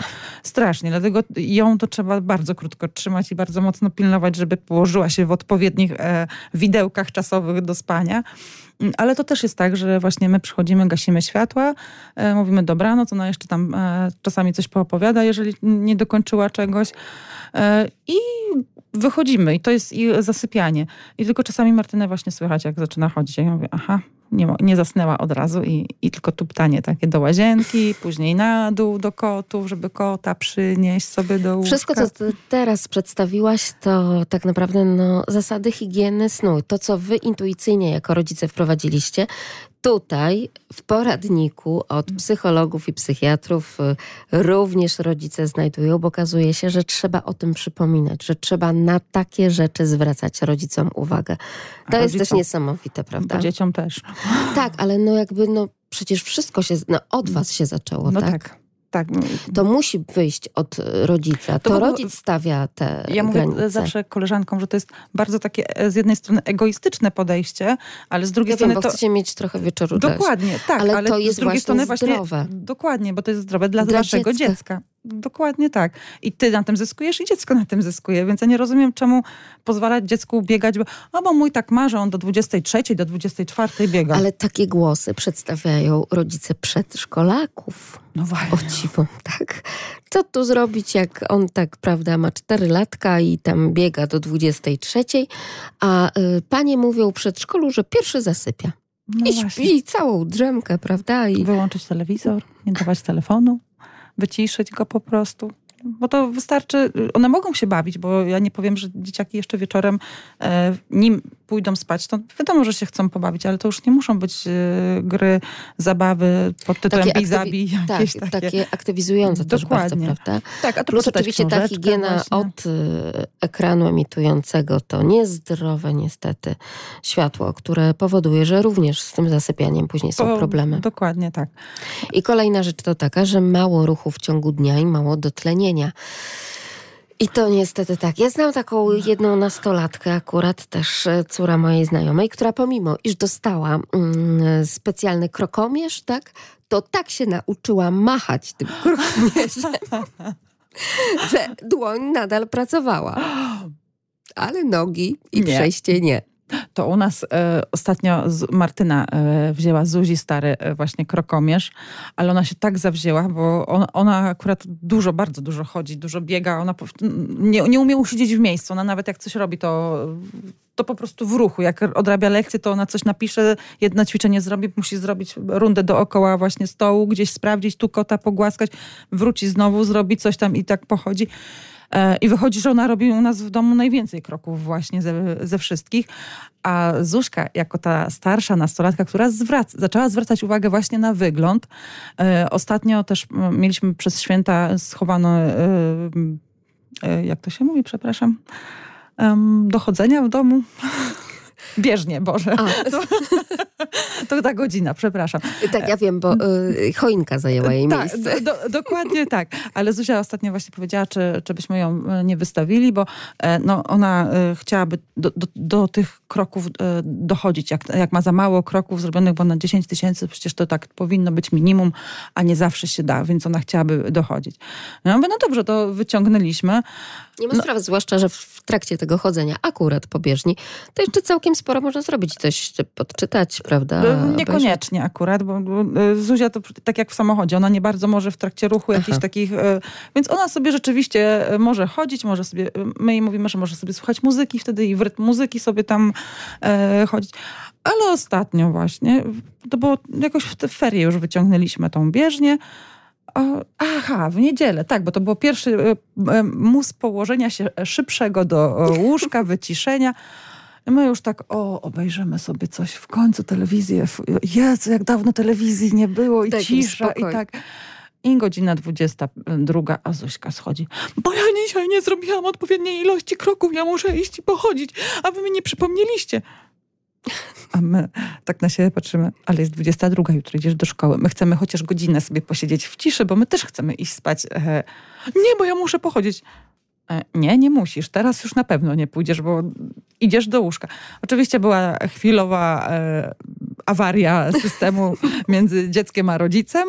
strasznie. Dlatego ją to trzeba bardzo krótko trzymać i bardzo mocno pilnować, żeby położyła się w odpowiednich e, widełkach czasowych do spania. Mm, ale to też jest tak, że właśnie my przychodzimy, gasimy światła, e, mówimy dobranoc, ona jeszcze tam e, czasami coś poopowiada, jeżeli nie dokończyła czegoś. E, I wychodzimy i to jest i zasypianie. I tylko czasami Martynę właśnie słychać, jak zaczyna chodzić. Ja mówię, aha, nie, nie zasnęła od razu i, i tylko tuptanie takie do łazienki, później na dół do kotów, żeby kota przynieść sobie do łóżka. Wszystko, co teraz przedstawiłaś, to tak naprawdę no, zasady higieny snu. To, co wy intuicyjnie jako rodzice wprowadziliście, tutaj w poradniku od psychologów i psychiatrów y, również rodzice znajdują, bo okazuje się, że trzeba o tym przypominać, że trzeba na takie rzeczy zwracać rodzicom uwagę. To A jest też niesamowite, prawda? Dzieciom też. Tak, ale no jakby no przecież wszystko się, no od was się zaczęło, No tak? tak. Tak. To musi wyjść od rodzica. To, To rodzic stawia te Ja mówię granice. zawsze koleżankom, że to jest bardzo takie e, z jednej strony egoistyczne podejście, ale z drugiej Ja wiem, strony bo to... chcecie mieć trochę wieczoru Dokładnie, tak, Ale ale, to jest z drugiej właśnie strony właśnie zdrowe. Dokładnie, bo to jest zdrowe dla, Dla waszego dziecka. dziecka. Dokładnie tak. I ty na tym zyskujesz i dziecko na tym zyskuje, więc ja nie rozumiem, czemu pozwalać dziecku biegać, bo, o, bo mój tak marzy, on do 23, do 24 biega. Ale takie głosy przedstawiają rodzice przedszkolaków. No właśnie. O dziwo, tak. Co tu zrobić, jak on tak, prawda, ma cztery latka i tam biega do 23, a y, panie mówią w przedszkolu, że pierwszy zasypia. No I śpi całą drzemkę, prawda? I Wyłączyć telewizor, nie dawać telefonu, wyciszyć go po prostu. Bo to wystarczy, one mogą się bawić, bo ja nie powiem, że dzieciaki jeszcze wieczorem, e, nim pójdą spać, to wiadomo, że się chcą pobawić, ale to już nie muszą być e, gry, zabawy pod tytułem Takie zabij, tak, jakieś takie. takie. aktywizujące też bardzo, Dokładnie. prawda? Tak, a to Plus oczywiście ta higiena właśnie. od y, ekranu emitującego to niezdrowe niestety światło, które powoduje, że również z tym zasypianiem później są Po- problemy. Dokładnie tak. I kolejna rzecz to taka, że mało ruchu w ciągu dnia i mało dotlenienia. I to niestety tak. Ja znam taką jedną nastolatkę, akurat też e, córa mojej znajomej, która pomimo, iż dostała mm, specjalny krokomierz, tak, to tak się nauczyła machać tym krokomierzem, że dłoń nadal pracowała. Ale nogi i Nie. przejście nie. To u nas e, ostatnio Martyna e, wzięła Zuzi stary e, właśnie krokomierz, ale ona się tak zawzięła, bo on, ona akurat dużo, bardzo dużo chodzi, dużo biega, ona po, nie, nie umie usiedzieć w miejscu, ona nawet jak coś robi, to, to po prostu w ruchu. Jak odrabia lekcję, to ona coś napisze, jedno ćwiczenie zrobi, musi zrobić rundę dookoła właśnie stołu, gdzieś sprawdzić, tu kota pogłaskać, wróci znowu, zrobi coś tam i tak pochodzi. E, I wychodzi, że ona robi u nas w domu najwięcej kroków właśnie ze, ze wszystkich. A Zuśka, jako ta starsza nastolatka, która zwraca, zaczęła zwracać uwagę właśnie na wygląd. E, ostatnio też mieliśmy przez święta schowano, e, jak to się mówi, przepraszam, dochodzenia w domu. Bieżnie, Boże. To, ta godzina, przepraszam. tak, ja wiem, bo y, choinka zajęła jej Tak, miejsce. do, do, dokładnie tak. Ale Zuzia ostatnio właśnie powiedziała, czy, czy byśmy ją e, nie wystawili, bo e, no, ona e, chciałaby do, do, do tych kroków e, dochodzić. Jak, jak ma za mało kroków zrobionych, bo na 10 tysięcy przecież to tak powinno być minimum, a nie zawsze się da, więc ona chciałaby dochodzić. No, mówię, no dobrze, to wyciągnęliśmy. Nie ma sprawy, zwłaszcza, że w trakcie tego chodzenia akurat po bieżni, to jeszcze całkiem sporo można zrobić, coś podczytać, prawda? E, obejrzeć. Niekoniecznie akurat, bo, bo e, Zuzia to tak jak w samochodzie, ona nie bardzo może w trakcie ruchu jakichś Aha. takich, e, więc ona sobie rzeczywiście może chodzić, może sobie, my jej mówimy, że może sobie słuchać muzyki wtedy i w rytm muzyki sobie tam e, chodzić. Ale ostatnio właśnie, to było jakoś w te ferie już wyciągnęliśmy tą bieżnię, aha, w niedzielę, tak, bo to był pierwszy mus położenia się szybszego do łóżka, wyciszenia. My już tak, o, obejrzymy sobie coś w końcu, telewizję. Jezu, jak dawno telewizji nie było i mi cisza i tak. I godzina 22, a Zuśka schodzi. Bo ja dzisiaj nie zrobiłam odpowiedniej ilości kroków, ja muszę iść i pochodzić, a wy mi nie przypomnieliście. A my tak na siebie patrzymy, ale jest 22, jutro idziesz do szkoły. My chcemy chociaż godzinę sobie posiedzieć w ciszy, bo my też chcemy iść spać. E, nie, bo ja muszę pochodzić. E, Nie, nie musisz. Teraz już na pewno nie pójdziesz, bo idziesz do łóżka. Oczywiście była chwilowa e, awaria systemu między dzieckiem a rodzicem.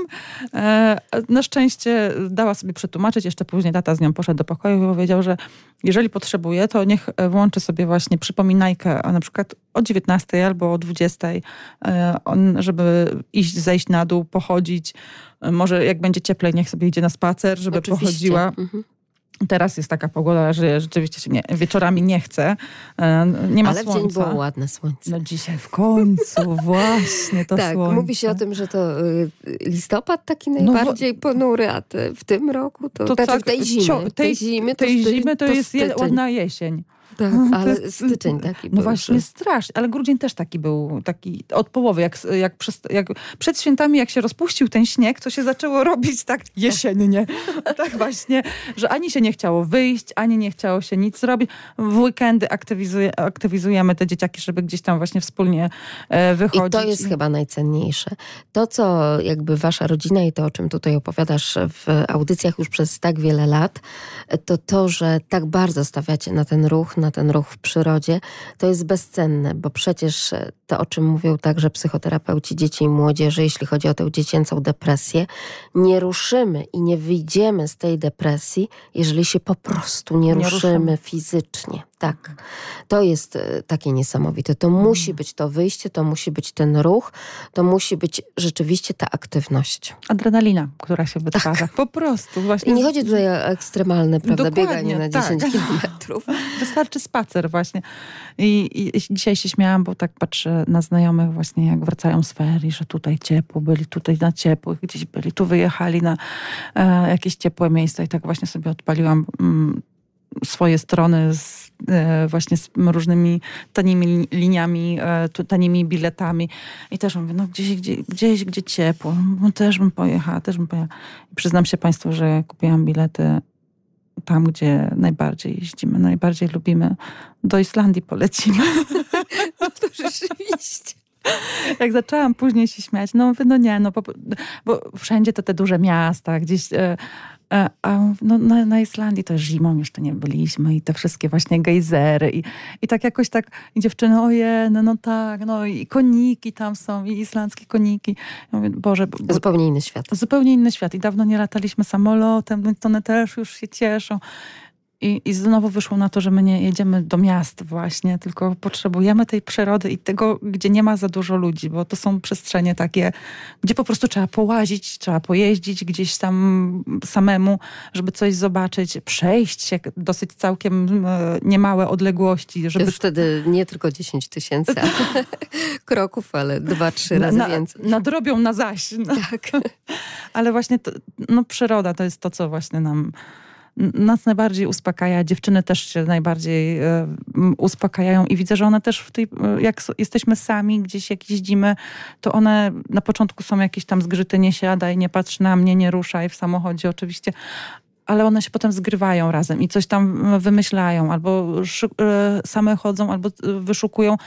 E, na szczęście dała sobie przetłumaczyć. Jeszcze później tata z nią poszedł do pokoju i powiedział, że jeżeli potrzebuje, to niech e, włączy sobie właśnie przypominajkę, a na przykład o 19 albo o 20, e, on, żeby iść, zejść na dół, pochodzić. Może jak będzie cieplej, niech sobie idzie na spacer, żeby Oczywiście. pochodziła. Mhm. Teraz jest taka pogoda, że rzeczywiście się nie, wieczorami nie chce. Nie ma Ale w dzień słońca. było ładne słońce. No dzisiaj w końcu, właśnie to tak, słońce. mówi się o tym, że to y, listopad taki No najbardziej ponury, a te, w tym roku to, To znaczy tak, tej zimy. cio- tej, tej- zimy to, Tej zimy to, jest je, styczeń. ładna jesień. Tak, No, ale jest- styczeń taki No był. właśnie, strasznie. Ale grudzień też taki był, taki od połowy. Jak, jak, przez, jak przed świętami, jak się rozpuścił ten śnieg, to się zaczęło robić tak jesiennie. tak właśnie, że ani się nie chciało wyjść, ani nie chciało się nic robić. W weekendy aktywizuje, aktywizujemy te dzieciaki, żeby gdzieś tam właśnie wspólnie e, wychodzić. I to jest chyba najcenniejsze. To, co jakby wasza rodzina i to, o czym tutaj opowiadasz w audycjach już przez tak wiele lat, to to, że tak bardzo stawiacie na ten ruch, na ten ruch w przyrodzie, to jest bezcenne, bo przecież to, o czym mówią także psychoterapeuci dzieci i młodzieży, jeśli chodzi o tę dziecięcą depresję, nie ruszymy i nie wyjdziemy z tej depresji, jeżeli się po prostu nie, Nie ruszymy, ruszymy. fizycznie. Tak. To jest e, takie niesamowite. To musi być to wyjście, to musi być ten ruch, to musi być rzeczywiście ta aktywność. Adrenalina, która się wytwarza. Po prostu. Właśnie I nie chodzi tutaj o ekstremalne, prawda, Dokładnie, bieganie na tak. 10 kilometrów. Wystarczy spacer właśnie. I, I dzisiaj się śmiałam, bo tak patrzę na znajomych właśnie, jak wracają z ferii, że tutaj ciepło, byli tutaj na ciepłych, gdzieś byli, tu wyjechali na e, jakieś ciepłe miejsca i tak właśnie sobie odpaliłam mm, swoje strony z, e, właśnie z różnymi tanimi li- liniami, e, tanimi biletami i też mówię, no gdzieś, gdzie, gdzieś, gdzie ciepło, no też bym pojechała, też bym pojechała. I przyznam się Państwu, że kupiłam bilety tam, gdzie najbardziej jeździmy, najbardziej lubimy. Do Islandii polecimy. No to rzeczywiście. Jak zaczęłam później się śmiać, no mówię, no nie, no bo, bo wszędzie to te duże miasta, gdzieś... E, a no, na, na Islandii to zimą jeszcze nie byliśmy i te wszystkie właśnie gejzery i, i tak jakoś tak i dziewczyny, oje, no, no tak, no i koniki tam są i islandzkie koniki. Ja mówię, Boże, bo, Zupełnie inny świat. zupełnie inny świat i dawno nie lataliśmy samolotem, więc one też już się cieszą. I, I znowu wyszło na to, że my nie jedziemy do miast właśnie, tylko potrzebujemy tej przyrody i tego, gdzie nie ma za dużo ludzi, bo to są przestrzenie takie, gdzie po prostu trzeba połazić, trzeba pojeździć gdzieś tam samemu, żeby coś zobaczyć, przejść się dosyć całkiem e, niemałe odległości, żeby Już wtedy nie tylko 10 tysięcy kroków, ale dwa, trzy razy na, więcej. nadrobią na zaś. No. Tak. Ale właśnie to, no, przyroda to jest to, co właśnie nam nas najbardziej uspokaja. Dziewczyny też się najbardziej e, uspokajają i widzę, że one też w tej, e, jak jesteśmy sami, gdzieś jak jeździmy, to one na początku są jakieś tam zgrzyty, nie siadaj, nie patrz na mnie, nie ruszaj w samochodzie oczywiście, ale one się potem zgrywają razem i coś tam wymyślają, albo e, same chodzą, albo wyszukują.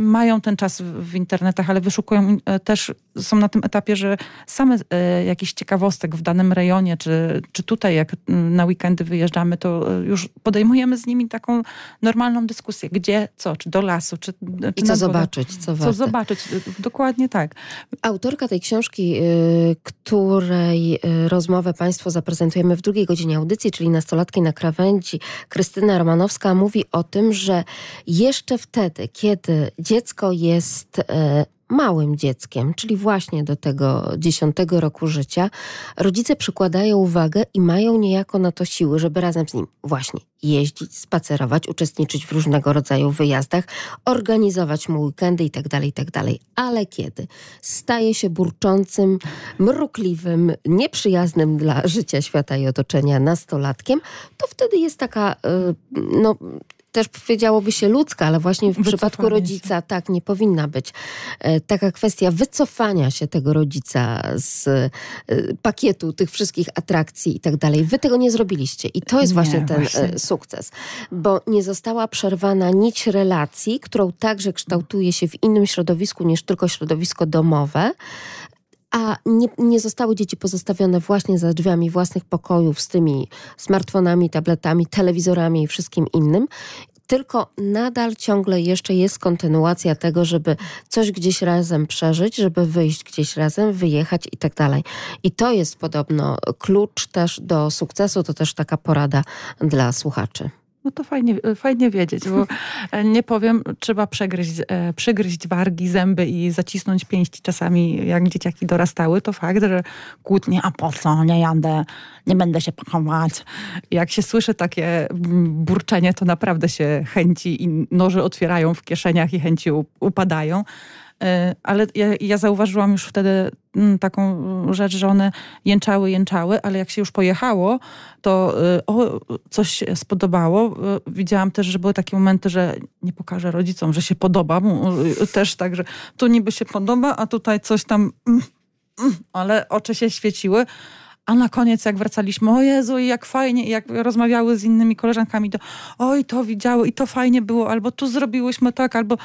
Mają ten czas w- internetach, ale wyszukują też, są na tym etapie, że same e, jakichś ciekawostek w danym rejonie, czy, czy tutaj jak mm, na weekendy wyjeżdżamy, to e, już podejmujemy z nimi taką normalną dyskusję. Gdzie, co, czy do lasu, czy, czy I co zobaczyć, co Co zobaczyć, E, dokładnie tak. Autorka tej książki, y, której rozmowę Państwu zaprezentujemy w drugiej godzinie audycji, czyli Nastolatki na krawędzi, Krystyna Romanowska mówi o tym, że jeszcze wtedy, kiedy dziecko jest małym dzieckiem, czyli właśnie do tego dziesiątego roku życia, rodzice przykładają uwagę i mają niejako na to siły, żeby razem z nim właśnie jeździć, spacerować, uczestniczyć w różnego rodzaju wyjazdach, organizować mu weekendy itd., itd. Ale kiedy staje się burczącym, mrukliwym, nieprzyjaznym dla życia, świata i otoczenia nastolatkiem, to wtedy jest taka, y, no też powiedziałoby się ludzka, ale właśnie w Wycofanie przypadku się. rodzica tak nie powinna być. E, Taka kwestia wycofania się tego rodzica z e, pakietu tych wszystkich atrakcji i tak dalej. Wy tego nie zrobiliście i to jest Nie, właśnie ten właśnie. e, sukces, bo nie została przerwana nić relacji, którą także kształtuje się w innym środowisku niż tylko środowisko domowe. A nie, nie zostały dzieci pozostawione właśnie za drzwiami własnych pokojów z tymi smartfonami, tabletami, telewizorami i wszystkim innym. Tylko nadal ciągle jeszcze jest kontynuacja tego, żeby coś gdzieś razem przeżyć, żeby wyjść gdzieś razem, wyjechać i tak dalej. I to jest podobno klucz też do sukcesu, to też taka porada dla słuchaczy. No to fajnie, fajnie wiedzieć, bo e, nie powiem, trzeba przegryźć, e, przygryźć wargi, zęby i zacisnąć pięści czasami, jak dzieciaki dorastały. To fakt, że kłótnie, a po co, nie jadę, nie będę się pakować. Jak się słyszy takie mm, burczenie, to naprawdę się chęci i noże otwierają w kieszeniach i chęci upadają. E, ale ja, ja zauważyłam już wtedy mm, taką rzecz, że one jęczały, jęczały, ale jak się już pojechało, to e, o, coś się spodobało. E, widziałam też, że były takie momenty, że nie pokażę rodzicom, że się podoba. Też tak, że tu niby się podoba, a tutaj coś tam... Mm, mm, ale oczy się świeciły. A na koniec, jak wracaliśmy, o Jezu, i jak fajnie, i jak rozmawiały z innymi koleżankami, to oj, to widziały i to fajnie było, albo tu zrobiłyśmy tak, albo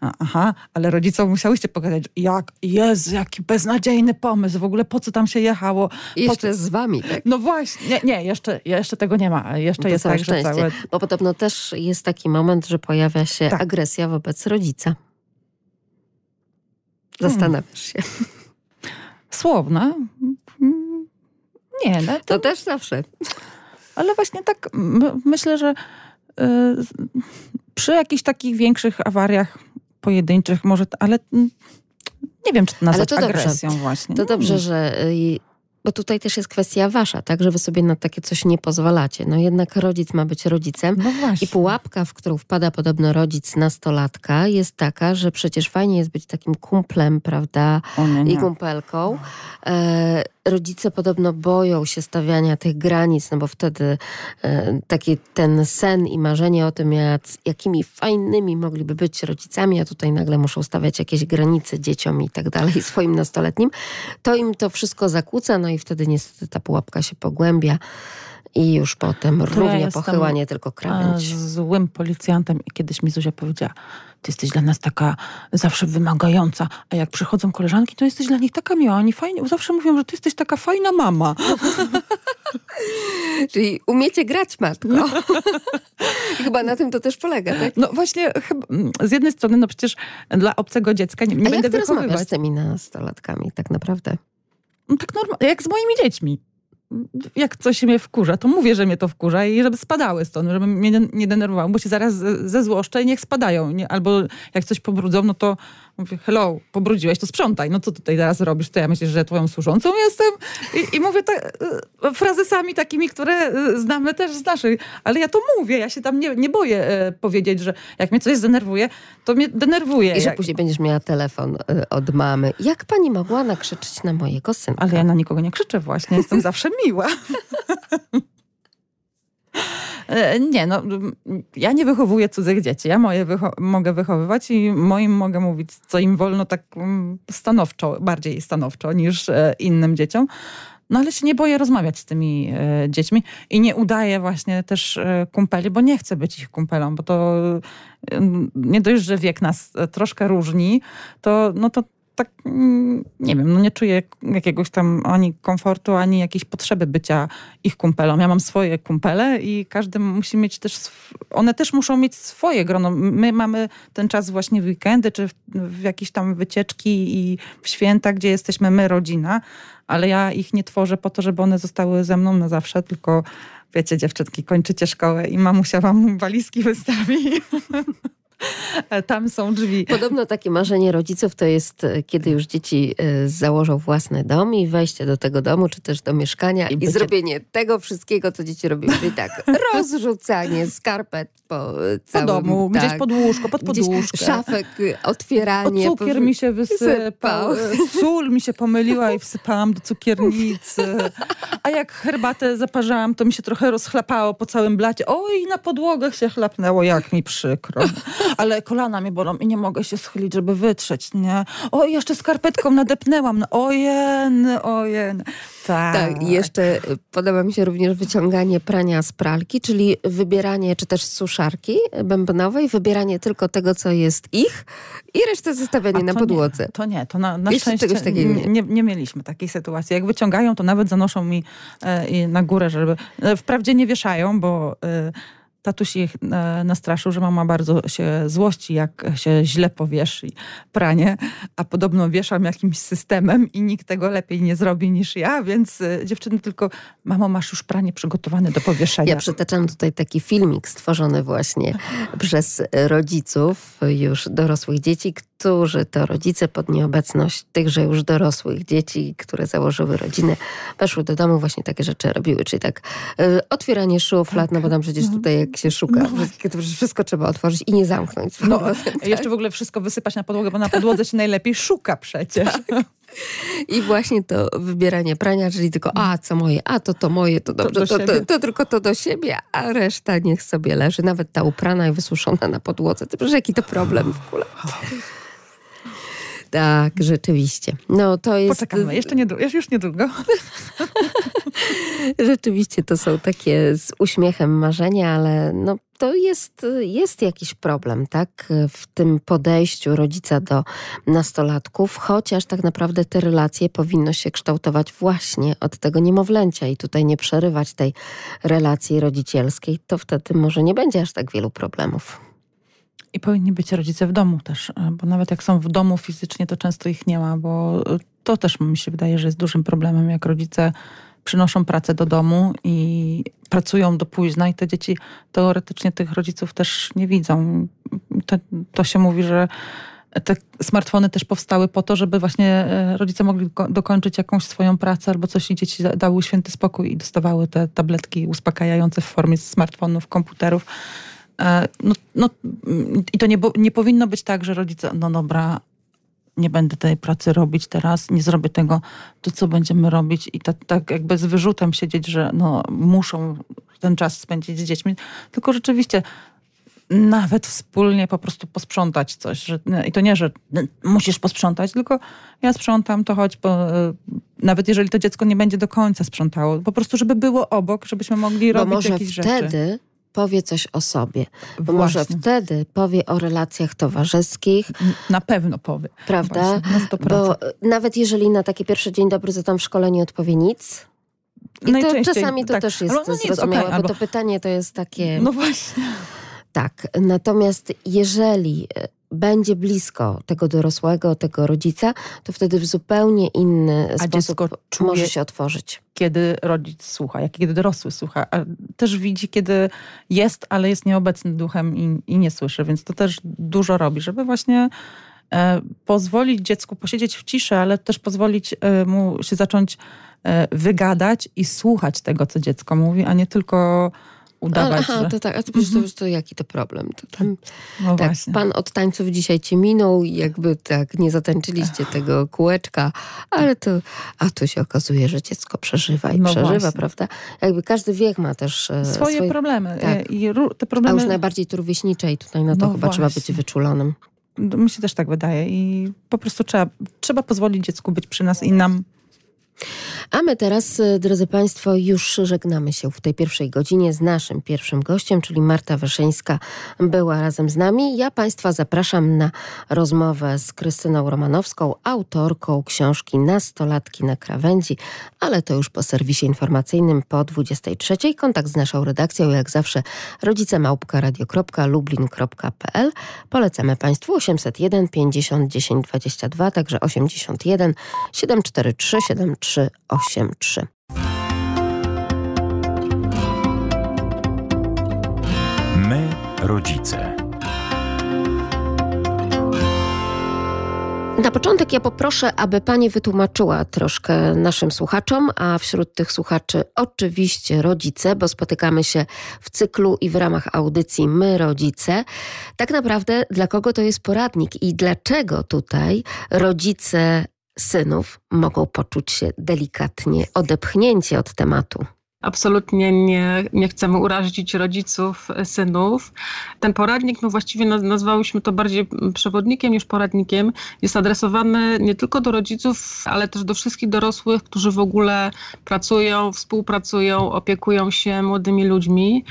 aha, ale rodzicom musiałyście pokazać, jak, Jezu, jaki beznadziejny pomysł, w ogóle po co tam się jechało. I jeszcze z wami, tak? No właśnie, nie, nie jeszcze, jeszcze tego nie ma. Jeszcze to jest tak, że całe... Bo podobno też jest taki moment, że pojawia się tak. agresja wobec rodzica. Zastanawiasz się. Słowna? Nie, no to... to też zawsze. Ale właśnie tak myślę, że y, przy jakichś takich większych awariach pojedynczych może, ale nie wiem, czy to nazwać ale to agresją dobrze. właśnie. To dobrze, mm. że y, bo tutaj też jest kwestia wasza, tak, że wy sobie na takie coś nie pozwalacie. No jednak rodzic ma być rodzicem no i pułapka, w którą wpada podobno rodzic nastolatka jest taka, że przecież fajnie jest być takim kumplem, prawda, i kumpelką. E, rodzice podobno boją się stawiania tych granic, no bo wtedy e, taki ten sen i marzenie o tym, jak, jakimi fajnymi mogliby być rodzicami, a tutaj nagle muszą stawiać jakieś granice dzieciom i tak dalej, swoim nastoletnim, to im to wszystko zakłóca, no i wtedy niestety ta pułapka się pogłębia. I już potem to równie ja pochyła, nie tylko krawędź. złym policjantem i kiedyś mi Zuzia powiedziała, ty jesteś dla nas taka zawsze wymagająca, a jak przychodzą koleżanki, to jesteś dla nich taka miła. Oni fajnie, zawsze mówią, że ty jesteś taka fajna mama. Czyli umiecie grać, matko. No. chyba na tym to też polega, tak? No właśnie, chyba, z jednej strony, no przecież dla obcego dziecka nie, nie a będę jak wychowywać. z tymi nastolatkami tak naprawdę? No tak normalnie, jak z moimi dziećmi jak coś mnie wkurza, to mówię, że mnie to wkurza i żeby spadały stąd, żeby mnie nie denerwowały, bo się zaraz zezłoszczę i niech spadają. Nie? Albo jak coś pobrudzą, no to mówię, hello, pobrudziłeś, to sprzątaj. No co tutaj teraz robisz? To ja myślę, że twoją służącą jestem? I, i mówię tak, frazesami takimi, które e, znamy też z naszych. Ale ja to mówię, ja się tam nie, nie boję e, powiedzieć, że jak mnie coś zdenerwuje, to mnie denerwuje. I że jak... później będziesz miała telefon od mamy. Jak pani mogła nakrzyczeć na mojego synka? Ale ja na nikogo nie krzyczę właśnie, jestem zawsze miła. E, nie, no ja nie wychowuję cudzych dzieci. Ja moje wycho mogę wychowywać i moim mogę mówić, co im wolno tak stanowczo, bardziej stanowczo niż e, innym dzieciom. No ale się nie boję rozmawiać z tymi e, dziećmi i nie udaję właśnie też kumpeli, bo nie chcę być ich kumpelą, bo to nie dość, że wiek nas troszkę różni, to, no to tak, mm, nie wiem, no nie czuję jakiegoś tam ani komfortu, ani jakiejś potrzeby bycia ich kumpelą. Ja mam swoje kumpele i każdy musi mieć też, one też muszą mieć swoje grono. My mamy ten czas właśnie w weekendy, czy w, w jakieś tam wycieczki i w święta, gdzie jesteśmy my, rodzina, ale ja ich nie tworzę po to, żeby one zostały ze mną na zawsze, tylko wiecie, dziewczynki, kończycie szkołę i mamusia wam walizki wystawi. Tam są drzwi. Podobno takie marzenie rodziców to jest, e, kiedy już dzieci e, założą własny dom i wejście do tego domu, czy też do mieszkania i, i bycie... zrobienie tego wszystkiego, co dzieci robią. Czyli tak, rozrzucanie skarpet po całym... Po domu, tak, gdzieś pod łóżko, pod poduszkę. Szafek, otwieranie. O, cukier po... mi się wysypał. Sól mi się pomyliła i wsypałam do cukiernicy. A jak herbatę zaparzałam, to mi się trochę rozchlapało po całym blacie. Oj, na podłogach się chlapnęło, jak mi przykro ale kolana mnie bolą i nie mogę się schylić, żeby wytrzeć, nie? O, jeszcze skarpetką nadepnęłam, no, ojen, ojen. Tak. tak. Jeszcze podoba mi się również wyciąganie prania z pralki, czyli wybieranie, czy też suszarki bębnowej, wybieranie tylko tego, co jest ich i resztę zostawianie na podłodze. Nie, to nie, to na, na szczęście nie, nie, nie, mieliśmy takiej sytuacji. Jak wyciągają, to nawet zanoszą mi e, na górę, żeby... E, wprawdzie nie wieszają, bo... E, tatuś ich e, nastraszył, że mama bardzo się złości, jak się źle powiesz pranie, a podobno wieszam jakimś systemem i nikt tego lepiej nie zrobi niż ja, więc e, dziewczyny tylko, mamo, masz już pranie przygotowane do powieszenia. Ja przytaczam tutaj taki filmik stworzony właśnie przez rodziców już dorosłych dzieci, którzy to rodzice pod nieobecność tychże już dorosłych dzieci, które założyły rodzinę, weszły do domu, właśnie takie rzeczy robiły, czyli tak y, otwieranie szuflad, no bo tam przecież mhm. tutaj jak jak się szuka. No Wszystko, wszystko trzeba otworzyć i nie zamknąć. No, tak? jeszcze w ogóle wszystko wysypać na podłogę, bo na podłodze się najlepiej szuka przecież. I właśnie to wybieranie prania, czyli tylko a, co moje, a to to moje, to dobrze, do to, to, siebie. to, tylko to do siebie, a reszta niech sobie leży. Nawet ta uprana i wysuszona na podłodze. To przecież jaki to problem w ogóle. Tak, rzeczywiście. No to jest... Poczekamy, jeszcze niedługo, już niedługo. Rzeczywiście to są takie z uśmiechem marzenia, ale no, to jest, jest jakiś problem, tak? W tym podejściu rodzica do nastolatków, chociaż tak naprawdę te relacje powinno się kształtować właśnie od tego niemowlęcia i tutaj nie przerywać tej relacji rodzicielskiej, to wtedy może nie będzie aż tak wielu problemów. I powinni być rodzice w domu też, e, bo nawet jak są w domu fizycznie, to często ich nie ma, bo e, to też mi się wydaje, że jest dużym problemem, jak rodzice przynoszą pracę do domu i pracują do późna i te dzieci teoretycznie tych rodziców też nie widzą. To, to się mówi, że te smartfony też powstały po to, żeby właśnie e, rodzice mogli ko- dokończyć jakąś swoją pracę albo coś i dzieci da- dały święty spokój i dostawały te tabletki uspokajające w formie smartfonów, komputerów. E, No, no, mm, I to nie, nie powinno być tak, że rodzice, no dobra, nie będę tej pracy robić teraz, nie zrobię tego, to co będziemy robić? I tak, tak jakby z wyrzutem siedzieć, że no, muszą ten czas spędzić z dziećmi. Tylko rzeczywiście nawet wspólnie po prostu posprzątać coś. Że, I to nie, że musisz posprzątać, tylko ja sprzątam, to chodź, bo e, nawet jeżeli to dziecko nie będzie do końca sprzątało, po prostu żeby było obok, żebyśmy mogli Bo robić jakieś rzeczy. Powie coś o sobie, bo może wtedy powie o relacjach towarzyskich, Na pewno powie. prawda? Właśnie, na 100%. Bo e, nawet jeżeli na takie pierwsze dzień dobry, to tam w szkole nie odpowie nic. I to czasami to tak. też jest Ale no zrozumiałe, okej, bo albo- to pytanie to jest takie... No właśnie. Tak, natomiast jeżeli e, będzie blisko tego dorosłego, tego rodzica, to wtedy w zupełnie inny A sposób czuje- może się otworzyć. Kiedy rodzic słucha, jak kiedy dorosły słucha. A też widzi, kiedy jest, ale jest nieobecny duchem i, i nie słyszy, więc to też dużo robi, żeby właśnie e, pozwolić dziecku posiedzieć w ciszy, ale też pozwolić e, mu się zacząć e, wygadać i słuchać tego, co dziecko mówi, a nie tylko udawać, Aha, że... to tak, a to, przecież to, już to jaki to problem? To tam, No tak, właśnie. pan od tańców dzisiaj cię minął i jakby tak nie zatańczyliście tego kółeczka, ale to, a tu się okazuje, że dziecko przeżywa i No przeżywa, właśnie. prawda? Jakby każdy wiek ma też e, Swoje, problemy. tak. I te a problemy... już najbardziej tu i tutaj na to No chyba trzeba być właśnie. wyczulonym. Mi się też tak wydaje i po prostu trzeba, trzeba pozwolić dziecku być przy nas i nam. A my teraz, e, drodzy Państwo, już żegnamy się w tej pierwszej godzinie z naszym pierwszym gościem, czyli Marta Wyszyńska była razem z nami. Ja Państwa zapraszam na rozmowę z Krystyną Romanowską, autorką książki Nastolatki na krawędzi, ale to już po serwisie informacyjnym po 23. Kontakt z naszą redakcją, jak zawsze, rodzicemałpka.radio.lublin.pl. Polecamy Państwu 801 50 10 22, także 81 743 7383. My, rodzice. Na początek ja poproszę, aby Pani wytłumaczyła troszkę naszym słuchaczom, a wśród tych słuchaczy oczywiście rodzice, bo spotykamy się w cyklu i w ramach audycji My Rodzice. Tak naprawdę dla kogo to jest poradnik i dlaczego tutaj rodzice synów mogą poczuć się delikatnie odepchnięci od tematu. Absolutnie nie, nie chcemy urazić rodziców e, synów. Ten poradnik, no właściwie naz- nazwałyśmy to bardziej mm, przewodnikiem niż poradnikiem, jest adresowany nie tylko do rodziców, ale też do wszystkich dorosłych, którzy w ogóle pracują, współpracują, opiekują się młodymi ludźmi.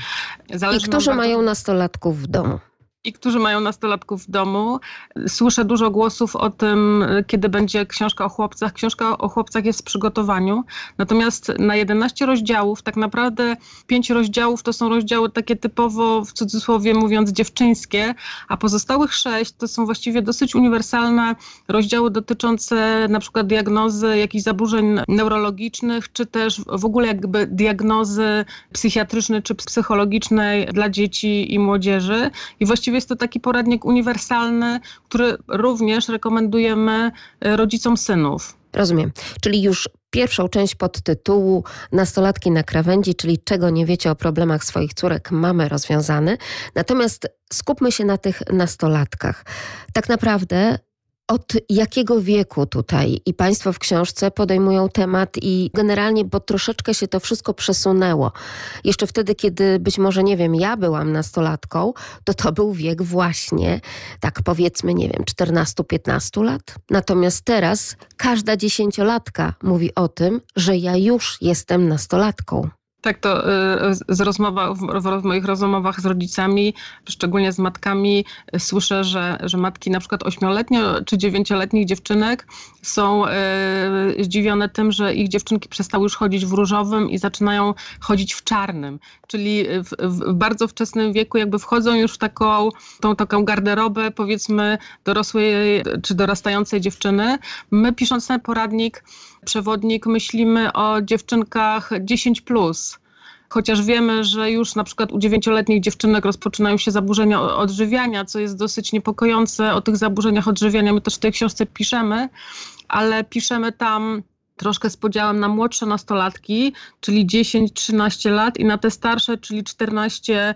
I Zależy nam którzy bardzo- mają nastolatków w domu. I którzy mają nastolatków w domu. Słyszę dużo głosów o tym, kiedy będzie książka o chłopcach. Książka o chłopcach jest w przygotowaniu, natomiast na 11 rozdziałów, tak naprawdę 5 rozdziałów to są rozdziały takie typowo, w cudzysłowie mówiąc, dziewczyńskie, a pozostałych 6 to są właściwie dosyć uniwersalne rozdziały dotyczące na przykład diagnozy jakichś zaburzeń neurologicznych, czy też w ogóle jakby diagnozy psychiatrycznej czy psychologicznej dla dzieci i młodzieży. I właściwie jest to taki poradnik uniwersalny, który również rekomendujemy e, rodzicom synów. Rozumiem. Czyli już pierwszą część podtytułu Nastolatki na krawędzi, czyli czego nie wiecie o problemach swoich córek, mamy rozwiązany. Natomiast skupmy się na tych nastolatkach. Tak naprawdę od jakiego wieku tutaj i Państwo w książce podejmują temat i generalnie, bo troszeczkę się to wszystko przesunęło. Jeszcze wtedy, kiedy być może, nie wiem, ja byłam nastolatką, to to był wiek właśnie, tak powiedzmy, nie wiem, 14-15 lat. Natomiast teraz każda dziesięciolatka mówi o tym, że ja już jestem nastolatką. Tak, to y, z rozmowa, w moich rozmowach z rodzicami, szczególnie z matkami, słyszę, że, że matki na przykład ośmioletnio czy dziewięcioletnich dziewczynek są y, zdziwione tym, że ich dziewczynki przestały już chodzić w różowym i zaczynają chodzić w czarnym. Czyli w, w bardzo wczesnym wieku jakby wchodzą już w taką, tą taką garderobę powiedzmy dorosłej czy dorastającej dziewczyny. My pisząc ten poradnik, przewodnik, myślimy o dziewczynkach 10 plus chociaż wiemy, że już na przykład u dziewięcioletnich dziewczynek rozpoczynają się zaburzenia odżywiania, co jest dosyć niepokojące. O tych zaburzeniach odżywiania my też w tej książce piszemy, ale piszemy tam troszkę z podziałem na młodsze nastolatki, czyli 10-13 lat i na te starsze, czyli 14-18.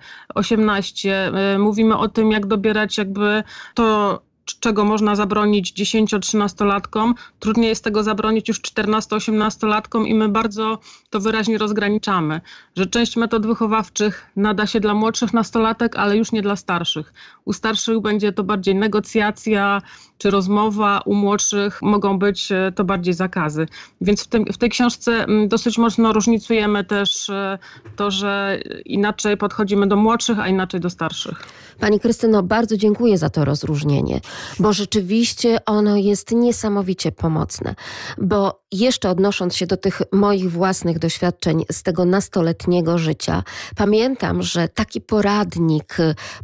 Y, mówimy o tym, jak dobierać jakby to czego można zabronić 10-13-latkom, trudniej jest tego zabronić już 14-18-latkom i my bardzo to wyraźnie rozgraniczamy, że część metod wychowawczych nada się dla młodszych nastolatek, ale już nie dla starszych. U starszych będzie to bardziej negocjacja czy rozmowa, u młodszych mogą być e, to bardziej zakazy. Więc w, tym, w tej książce dosyć mocno różnicujemy też e, to, że inaczej podchodzimy do młodszych, a inaczej do starszych. Pani Krystyno, bardzo dziękuję za to rozróżnienie, bo rzeczywiście ono jest niesamowicie pomocne. Bo jeszcze odnosząc się do tych moich własnych doświadczeń z tego nastoletniego życia, pamiętam, że taki poradnik,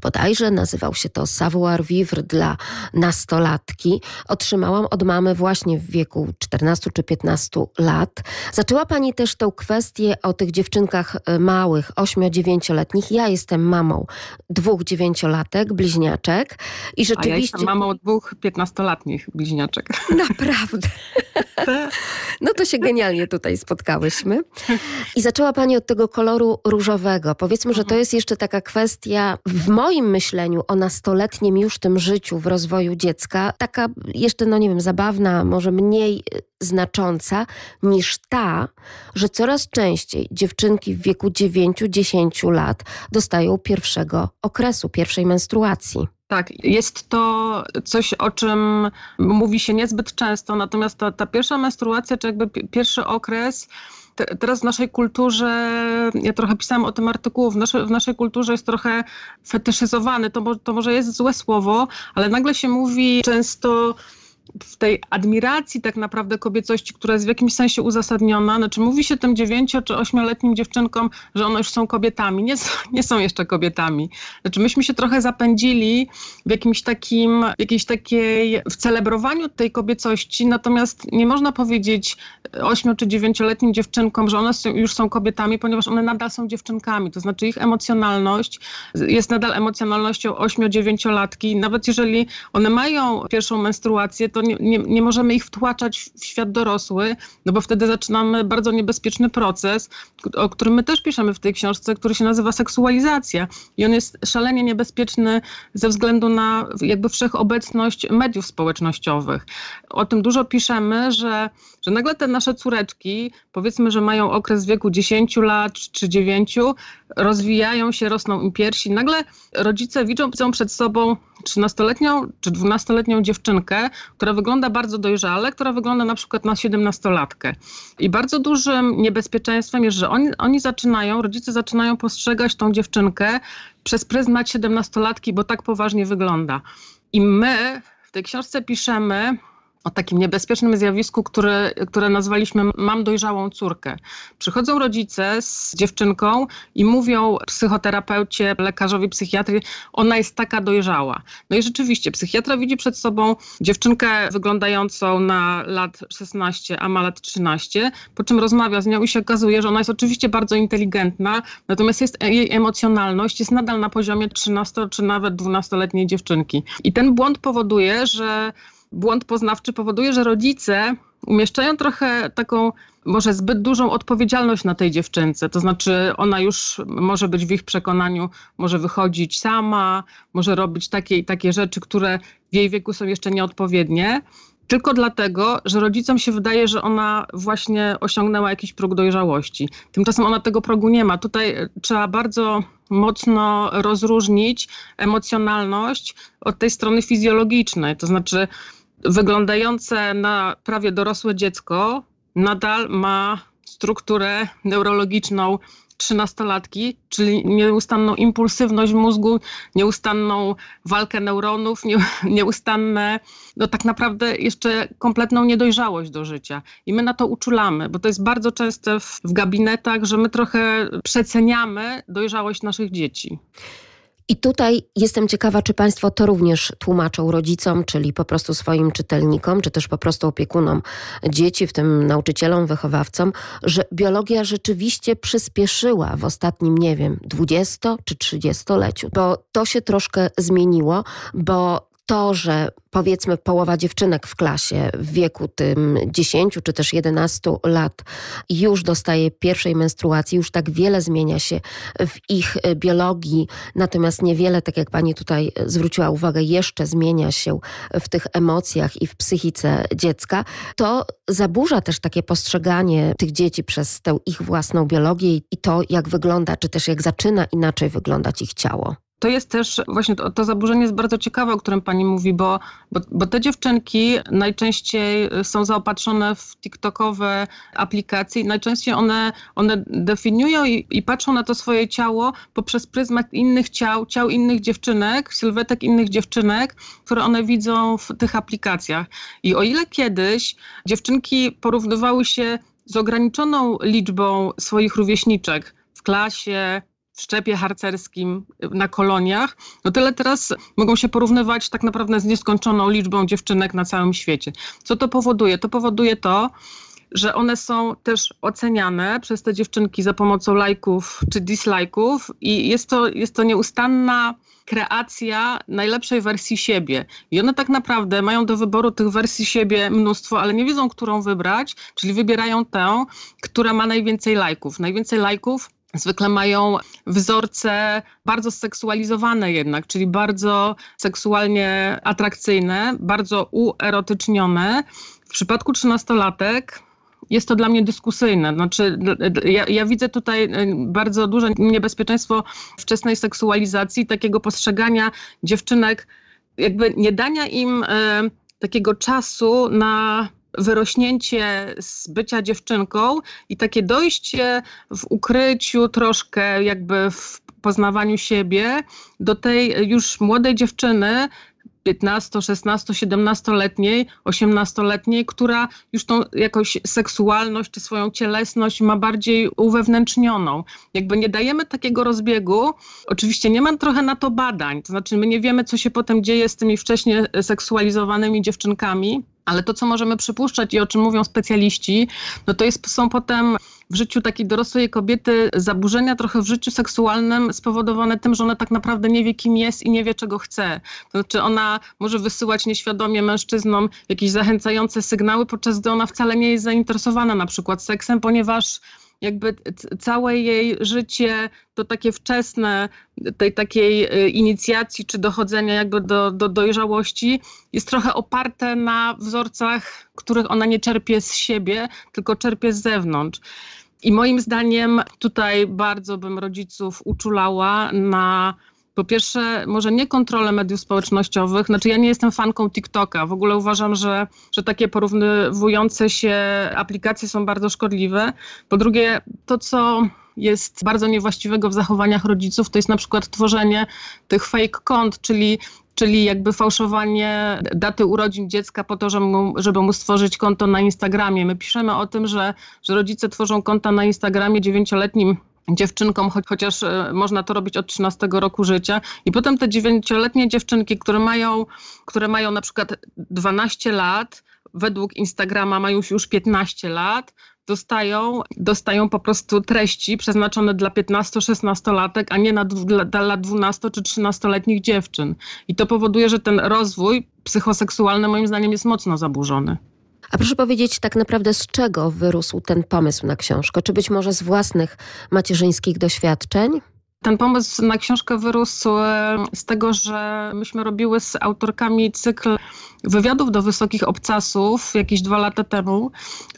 bodajże nazywał się to Savoir Vivre dla nastolatki, otrzymałam od mamy właśnie w wieku 14 czy 15 lat. Zaczęła Pani też tą kwestię o tych dziewczynkach e, małych, 8-9-letnich. Ja jestem mamą dwóch dziewięciolatek, bliźniaczek i rzeczywiście... A ja jestem mamą dwóch 15-letnich bliźniaczek. Naprawdę. No to się genialnie tutaj spotkałyśmy. I zaczęła Pani od tego koloru różowego. Powiedzmy, że to jest jeszcze taka kwestia w moim myśleniu o nastoletnim już tym życiu w rozwoju dziecka, taka jeszcze, no nie wiem, zabawna, może mniej y, znacząca niż ta, że coraz częściej dziewczynki w wieku 9-10 lat dostają pierwszego okresu, pierwszej menstruacji. Tak, jest to coś, o czym mówi się niezbyt często, natomiast ta, ta pierwsza menstruacja, czy jakby pierwszy okres, te, teraz w naszej kulturze, ja trochę pisałam o tym artykułu, w, w naszej kulturze jest trochę fetyszyzowany, to, to może jest złe słowo, ale nagle się mówi często w tej admiracji tak naprawdę kobiecości, która jest w jakimś sensie uzasadniona, znaczy mówi się tym dziewięcio czy ośmioletnim dziewczynkom, że one już są kobietami. Nie, nie są jeszcze kobietami. Znaczy myśmy się trochę zapędzili w jakimś takim, jakiejś takiej, w celebrowaniu tej kobiecości, natomiast nie można powiedzieć ośmiu czy dziewięcioletnim dziewczynkom, że one są, już są kobietami, ponieważ one nadal są dziewczynkami. To znaczy ich emocjonalność jest nadal emocjonalnością ośmiu-dziewięciolatki. Nawet jeżeli one mają pierwszą menstruację, to nie, nie, nie możemy ich wtłaczać w świat dorosły, no bo wtedy zaczynamy bardzo niebezpieczny proces, o którym my też piszemy w tej książce, który się nazywa seksualizacja. I on jest szalenie niebezpieczny ze względu na jakby wszechobecność mediów społecznościowych. O tym dużo piszemy, że, że nagle te nasze córeczki, powiedzmy, że mają okres wieku 10 lat czy 9, rozwijają się, rosną im piersi. Nagle rodzice widzą, przed sobą 13-letnią czy 12-letnią dziewczynkę, która wygląda bardzo dojrzale, która wygląda na przykład na 17-latkę. I bardzo dużym niebezpieczeństwem jest, że oni, oni zaczynają, rodzice zaczynają postrzegać tą dziewczynkę przez pryzmat 17-latki, bo tak poważnie wygląda. I my w tej książce piszemy, o takim niebezpiecznym zjawisku, które, które nazwaliśmy mam dojrzałą córkę. Przychodzą rodzice z dziewczynką i mówią psychoterapeucie, lekarzowi psychiatry, ona jest taka dojrzała. No i rzeczywiście, psychiatra widzi przed sobą dziewczynkę wyglądającą na lat 16, a ma lat 13, po czym rozmawia z nią i się okazuje, że ona jest oczywiście bardzo inteligentna, natomiast jest, jej emocjonalność jest nadal na poziomie 13 czy nawet 12-letniej dziewczynki. I ten błąd powoduje, że błąd poznawczy powoduje, że rodzice umieszczają trochę taką może zbyt dużą odpowiedzialność na tej dziewczynce. To znaczy, ona już może być w ich przekonaniu, może wychodzić sama, może robić takie i takie rzeczy, które w jej wieku są jeszcze nieodpowiednie. Tylko dlatego, że rodzicom się wydaje, że ona właśnie osiągnęła jakiś próg dojrzałości. Tymczasem ona tego progu nie ma. Tutaj trzeba bardzo mocno rozróżnić emocjonalność od tej strony fizjologicznej. To znaczy, wyglądające na prawie dorosłe dziecko nadal ma strukturę neurologiczną trzynastolatki, czyli nieustanną impulsywność mózgu, nieustanną walkę neuronów, nie, nieustanne, no tak naprawdę jeszcze kompletną niedojrzałość do życia. I my na to uczulamy, bo to jest bardzo częste w, w gabinetach, że my trochę przeceniamy dojrzałość naszych dzieci. I tutaj jestem ciekawa, czy Państwo to również tłumaczą rodzicom, czyli po prostu swoim czytelnikom, czy też po prostu opiekunom dzieci, w tym nauczycielom, wychowawcom, że biologia rzeczywiście przyspieszyła w ostatnim, nie wiem, 20 czy 30-leciu, bo to się troszkę zmieniło, bo to, że powiedzmy połowa dziewczynek w klasie w wieku tym 10 czy też 11 lat już dostaje pierwszej menstruacji, już tak wiele zmienia się w ich e, biologii, natomiast niewiele, tak jak pani tutaj zwróciła uwagę, jeszcze zmienia się w tych emocjach i w psychice dziecka, to zaburza też takie postrzeganie tych dzieci przez tę ich własną biologię i to, jak wygląda, czy też jak zaczyna inaczej wyglądać ich ciało. To jest też właśnie to, to, zaburzenie jest bardzo ciekawe, o którym pani mówi, bo, bo, bo, te dziewczynki najczęściej są zaopatrzone w TikTokowe aplikacje i najczęściej one, one definiują i, i, patrzą na to swoje ciało poprzez pryzmat innych ciał, ciał innych dziewczynek, sylwetek innych dziewczynek, które one widzą w tych aplikacjach. I o ile kiedyś dziewczynki porównywały się z ograniczoną liczbą swoich rówieśniczek w klasie, w szczepie harcerskim na koloniach, no tyle teraz mogą się porównywać tak naprawdę z nieskończoną liczbą dziewczynek na całym świecie. Co to powoduje? To powoduje to, że one są też oceniane przez te dziewczynki za pomocą lajków czy dislajków i jest to, jest to nieustanna kreacja najlepszej wersji siebie. I one tak naprawdę mają do wyboru tych wersji siebie mnóstwo, ale nie wiedzą, którą wybrać, czyli wybierają tę, która ma najwięcej lajków. Najwięcej lajków zwykle mają wzorce bardzo seksualizowane jednak, czyli bardzo seksualnie atrakcyjne, bardzo uerotycznione. W przypadku trzynastolatek jest to dla mnie dyskusyjne. Znaczy, ja, ja, widzę tutaj e, bardzo duże niebezpieczeństwo wczesnej seksualizacji, takiego postrzegania dziewczynek, jakby nie dania im e, takiego czasu na wyrośnięcie z bycia dziewczynką i takie dojście w ukryciu troszkę jakby w poznawaniu siebie do tej już młodej dziewczyny, 15, 16, 17-letniej, 18-letniej, która już tą jakąś seksualność czy swoją cielesność ma bardziej uwewnętrznioną. Jakby nie dajemy takiego rozbiegu, oczywiście nie mam trochę na to badań, to znaczy my nie wiemy, co się potem dzieje z tymi wcześniej seksualizowanymi dziewczynkami, ale to, co możemy przypuszczać i o czym mówią specjaliści, no to jest, są potem w życiu takiej dorosłej kobiety zaburzenia trochę w życiu seksualnym spowodowane tym, że ona tak naprawdę nie wie, kim jest i nie wie, czego chce. To znaczy ona może wysyłać nieświadomie mężczyznom jakieś zachęcające sygnały, podczas gdy ona wcale nie jest zainteresowana na przykład seksem, ponieważ jakby całe jej życie to takie wczesne tej takiej y, inicjacji czy dochodzenia jakby do, do dojrzałości jest trochę oparte na wzorcach, których ona nie czerpie z siebie, tylko czerpie z zewnątrz. I moim zdaniem tutaj bardzo bym rodziców uczulała na po pierwsze, może nie kontrolę mediów społecznościowych, znaczy ja nie jestem fanką TikToka, w ogóle uważam, że, że takie porównywujące się aplikacje są bardzo szkodliwe. Po drugie, to co jest bardzo niewłaściwego w zachowaniach rodziców, to jest na przykład tworzenie tych fake kont, czyli czyli jakby fałszowanie daty urodzin dziecka po to, żeby mu, żeby mu stworzyć konto na Instagramie. My piszemy o tym, że, że rodzice tworzą konta na Instagramie dziewięcioletnim dziewczynkom, choć, chociaż e, można to robić od 13 roku życia. I potem te dziewięcioletnie dziewczynki, które mają, które mają na przykład 12 lat, według Instagrama mają już 15 lat, dostają, dostają po prostu treści przeznaczone dla 15-16 latek, a nie na, dla, dla 12 czy 13-letnich dziewczyn. I to powoduje, że ten rozwój psychoseksualny moim zdaniem jest mocno zaburzony. A proszę powiedzieć tak naprawdę z czego wyrósł ten pomysł na książkę? Czy być może z własnych macierzyńskich doświadczeń? Ten pomysł na książkę wyrósł e, z tego, że myśmy robiły z autorkami cykl wywiadów do wysokich obcasów jakieś dwa lata temu,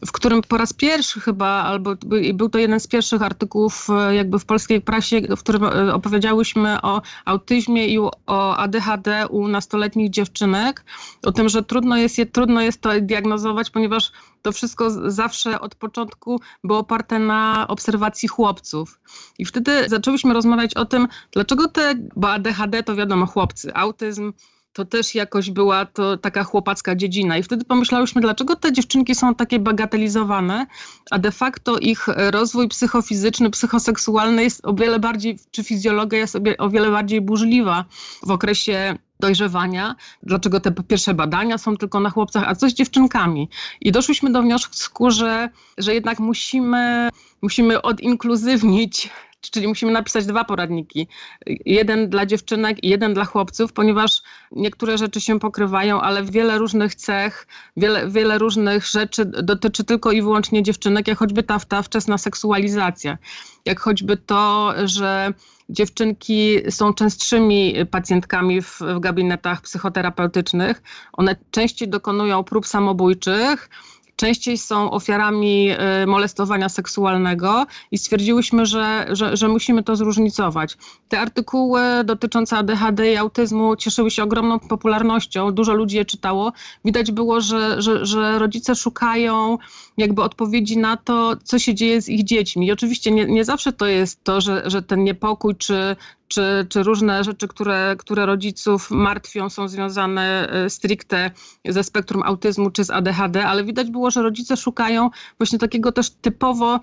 w którym po raz pierwszy chyba, albo był to jeden z pierwszych artykułów e, jakby w polskiej prasie, w którym e, opowiedziałyśmy o autyzmie i o ADHD u nastoletnich dziewczynek, o tym, że trudno jest, je, trudno jest to diagnozować, ponieważ to wszystko zawsze od początku było oparte na obserwacji chłopców. I wtedy zaczęłyśmy rozmawiać o tym, dlaczego te, bo ADHD to wiadomo chłopcy, autyzm to też jakoś była to taka chłopacka dziedzina. I wtedy pomyślałyśmy, dlaczego te dziewczynki są takie bagatelizowane, a de facto ich rozwój psychofizyczny, psychoseksualny jest o wiele bardziej, czy fizjologia jest o wiele bardziej burzliwa w okresie dojrzewania, dlaczego te pierwsze badania są tylko na chłopcach, a co z dziewczynkami. I doszłyśmy do wniosku, że, że jednak musimy, musimy odinkluzywnić czyli musimy napisać dwa poradniki. Jeden dla dziewczynek i jeden dla chłopców, ponieważ niektóre rzeczy się pokrywają, ale wiele różnych cech, wiele, wiele różnych rzeczy dotyczy tylko i wyłącznie dziewczynek, jak choćby ta, ta wczesna seksualizacja, jak choćby to, że dziewczynki są częstszymi pacjentkami w, w gabinetach psychoterapeutycznych. One częściej dokonują prób samobójczych, częściej są ofiarami y, molestowania seksualnego i stwierdziłyśmy, że, że, że, musimy to zróżnicować. Te artykuły dotyczące ADHD i autyzmu cieszyły się ogromną popularnością, dużo ludzi je czytało. Widać było, że, że, że rodzice szukają jakby odpowiedzi na to, co się dzieje z ich dziećmi. I oczywiście nie, nie zawsze to jest to, że, że ten niepokój czy, czy, czy różne rzeczy, które, które rodziców martwią, są związane e, stricte ze spektrum autyzmu czy z ADHD, ale widać było, że rodzice szukają właśnie takiego też typowo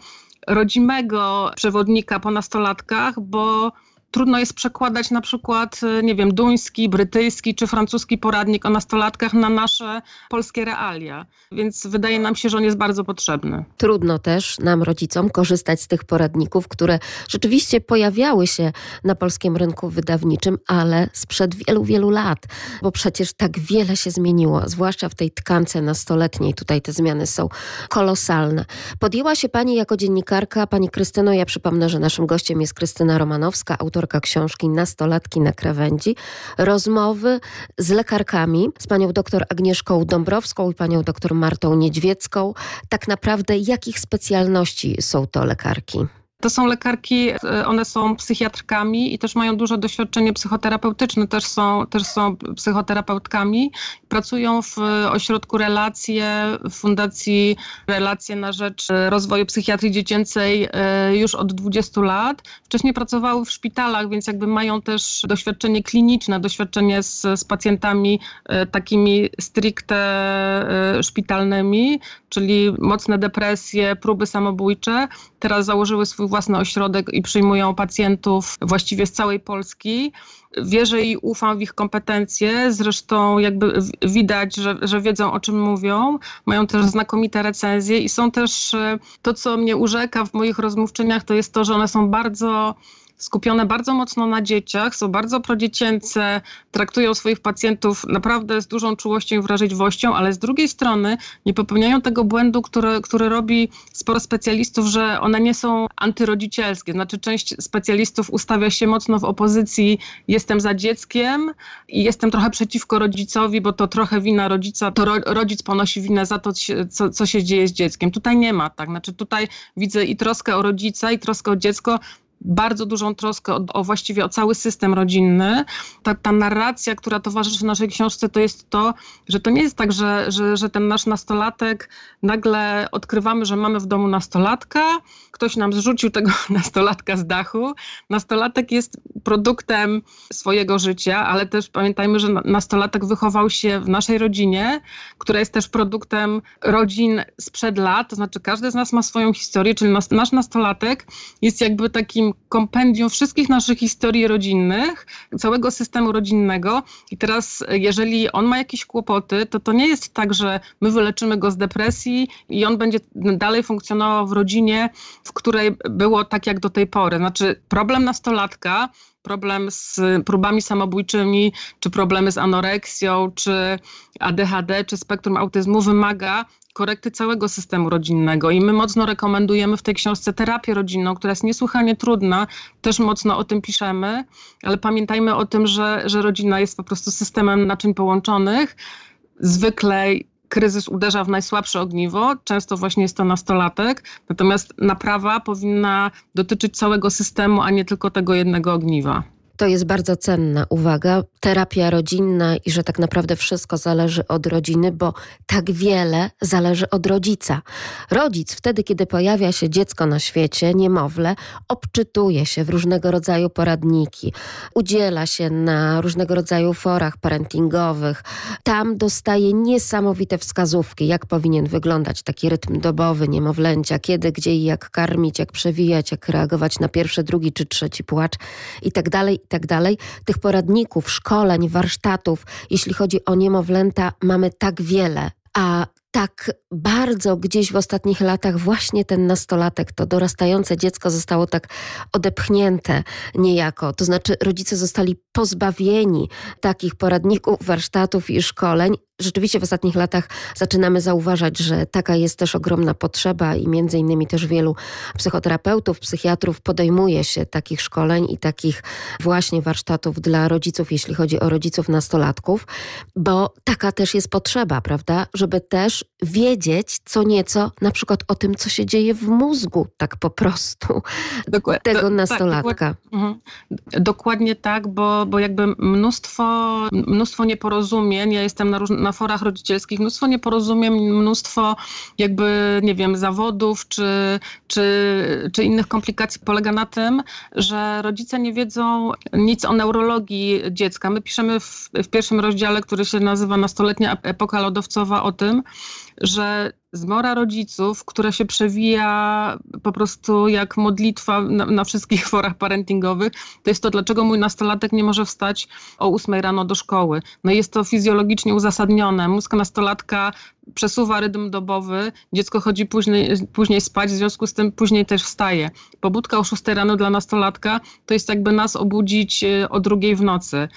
rodzimego przewodnika po nastolatkach, bo trudno jest przekładać na przykład, y, nie wiem, duński, brytyjski czy francuski poradnik o nastolatkach na nasze polskie realia. Więc wydaje nam się, że on jest bardzo potrzebny. Trudno też nam, rodzicom, korzystać z tych poradników, które rzeczywiście pojawiały się na polskim rynku wydawniczym, ale sprzed wielu, wielu lat, bo przecież tak wiele się zmieniło, zwłaszcza w tej tkance nastoletniej. Tutaj te zmiany są kolosalne. Podjęła się Pani jako dziennikarka, Pani Krystyno, ja przypomnę, że naszym gościem jest Krystyna Romanowska, autor autorka książki Nastolatki na krawędzi, rozmowy z lekarkami, z panią doktor Agnieszką Dąbrowską i panią doktor Martą Niedźwiecką. Tak naprawdę jakich specjalności są to lekarki? To są lekarki, e, one są psychiatrkami i też mają duże doświadczenie psychoterapeutyczne, też są, też są psychoterapeutkami. Pracują w ośrodku Relacje, w Fundacji Relacje na rzecz rozwoju psychiatrii dziecięcej e, już od 20 lat. Wcześniej pracowały w szpitalach, więc jakby mają też doświadczenie kliniczne, doświadczenie z, z pacjentami e, takimi stricte szpitalnymi, czyli mocne depresje, próby samobójcze. Teraz założyły swój własny ośrodek i przyjmują pacjentów właściwie z całej Polski. Wierzę i ufam w ich kompetencje. Zresztą jakby widać, że, że wiedzą o czym mówią. Mają też znakomite recenzje i są też e, to, co mnie urzeka w moich rozmówczyniach, to jest to, że one są bardzo skupione bardzo mocno na dzieciach, są bardzo prodziecięce, traktują swoich pacjentów naprawdę z dużą czułością i wrażliwością, ale z drugiej strony nie popełniają tego błędu, który, który robi sporo specjalistów, że one nie są antyrodzicielskie. Znaczy część specjalistów ustawia się mocno w opozycji jestem za dzieckiem i jestem trochę przeciwko rodzicowi, bo to trochę wina rodzica, to ro, rodzic ponosi winę za to, co, co się dzieje z dzieckiem. Tutaj nie ma tak. Znaczy tutaj widzę i troskę o rodzica, i troskę o dziecko, bardzo dużą troskę o, o, właściwie o cały system rodzinny. Ta, ta narracja, która towarzyszy naszej książce, to jest to, że to nie jest tak, że, że, że ten nasz nastolatek nagle odkrywamy, że mamy w domu nastolatka, ktoś nam zrzucił tego nastolatka z dachu. Nastolatek jest produktem swojego życia, ale też pamiętajmy, że nastolatek wychował się w naszej rodzinie, która jest też produktem rodzin sprzed lat, to znaczy każdy z nas ma swoją historię, czyli nas, nasz nastolatek jest jakby takim kompendium wszystkich naszych historii rodzinnych, całego systemu rodzinnego i teraz jeżeli on ma jakieś kłopoty, to to nie jest tak, że my wyleczymy go z depresji i on będzie dalej funkcjonował w rodzinie, w której było tak jak do tej pory. Znaczy problem nastolatka problem z próbami samobójczymi, czy problemy z anoreksją, czy ADHD, czy spektrum autyzmu wymaga korekty całego systemu rodzinnego. I my mocno rekomendujemy w tej książce terapię rodzinną, która jest niesłychanie trudna. Też mocno o tym piszemy, ale pamiętajmy o tym, że, że rodzina jest po prostu systemem naczyń połączonych. Zwykle kryzys uderza w najsłabsze ogniwo, często właśnie jest to nastolatek, natomiast naprawa powinna dotyczyć całego systemu, a nie tylko tego jednego ogniwa. To jest bardzo cenna uwaga. Terapia rodzinna i że tak naprawdę wszystko zależy od rodziny, bo tak wiele zależy od rodzica. Rodzic wtedy, kiedy pojawia się dziecko na świecie, niemowlę, obczytuje się w różnego rodzaju poradniki, udziela się na różnego rodzaju forach parentingowych. Tam dostaje niesamowite wskazówki, jak powinien wyglądać taki rytm dobowy niemowlęcia, kiedy, gdzie i jak karmić, jak przewijać, jak reagować na pierwszy, drugi czy trzeci płacz i tak dalej. Tych poradników, szkoleń, warsztatów, jeśli chodzi o niemowlęta, mamy tak wiele, a tak bardzo gdzieś w ostatnich latach właśnie ten nastolatek, to dorastające dziecko zostało tak odepchnięte niejako. To znaczy rodzice zostali pozbawieni takich poradników, warsztatów i szkoleń, rzeczywiście w ostatnich latach zaczynamy zauważać, że taka jest też ogromna potrzeba i między innymi też wielu psychoterapeutów, psychiatrów podejmuje się takich szkoleń i takich właśnie warsztatów dla rodziców, jeśli chodzi o rodziców nastolatków, bo taka też jest potrzeba, prawda, żeby też wiedzieć co nieco na przykład o tym, co się dzieje w mózgu, tak po prostu, Dokład, tego tak, nastolatka. Tak, dokładnie, dokładnie tak, bo, bo jakby mnóstwo, mnóstwo nieporozumień, ja jestem na różnych na forach rodzicielskich mnóstwo nieporozumień, mnóstwo jakby, nie wiem, zawodów czy, czy, czy innych komplikacji polega na tym, że rodzice nie wiedzą nic o neurologii dziecka. My piszemy w, w pierwszym rozdziale, który się nazywa Nastoletnia epoka lodowcowa o tym, że zmora rodziców, która się przewija po prostu jak modlitwa na, na, wszystkich forach parentingowych, to jest to, dlaczego mój nastolatek nie może wstać o 8 rano do szkoły. No jest to fizjologicznie uzasadnione. Mózg nastolatka przesuwa rytm dobowy, dziecko chodzi później, później spać, w związku z tym później też wstaje. Pobudka o 6 rano dla nastolatka to jest jakby nas obudzić e, o drugiej w nocy.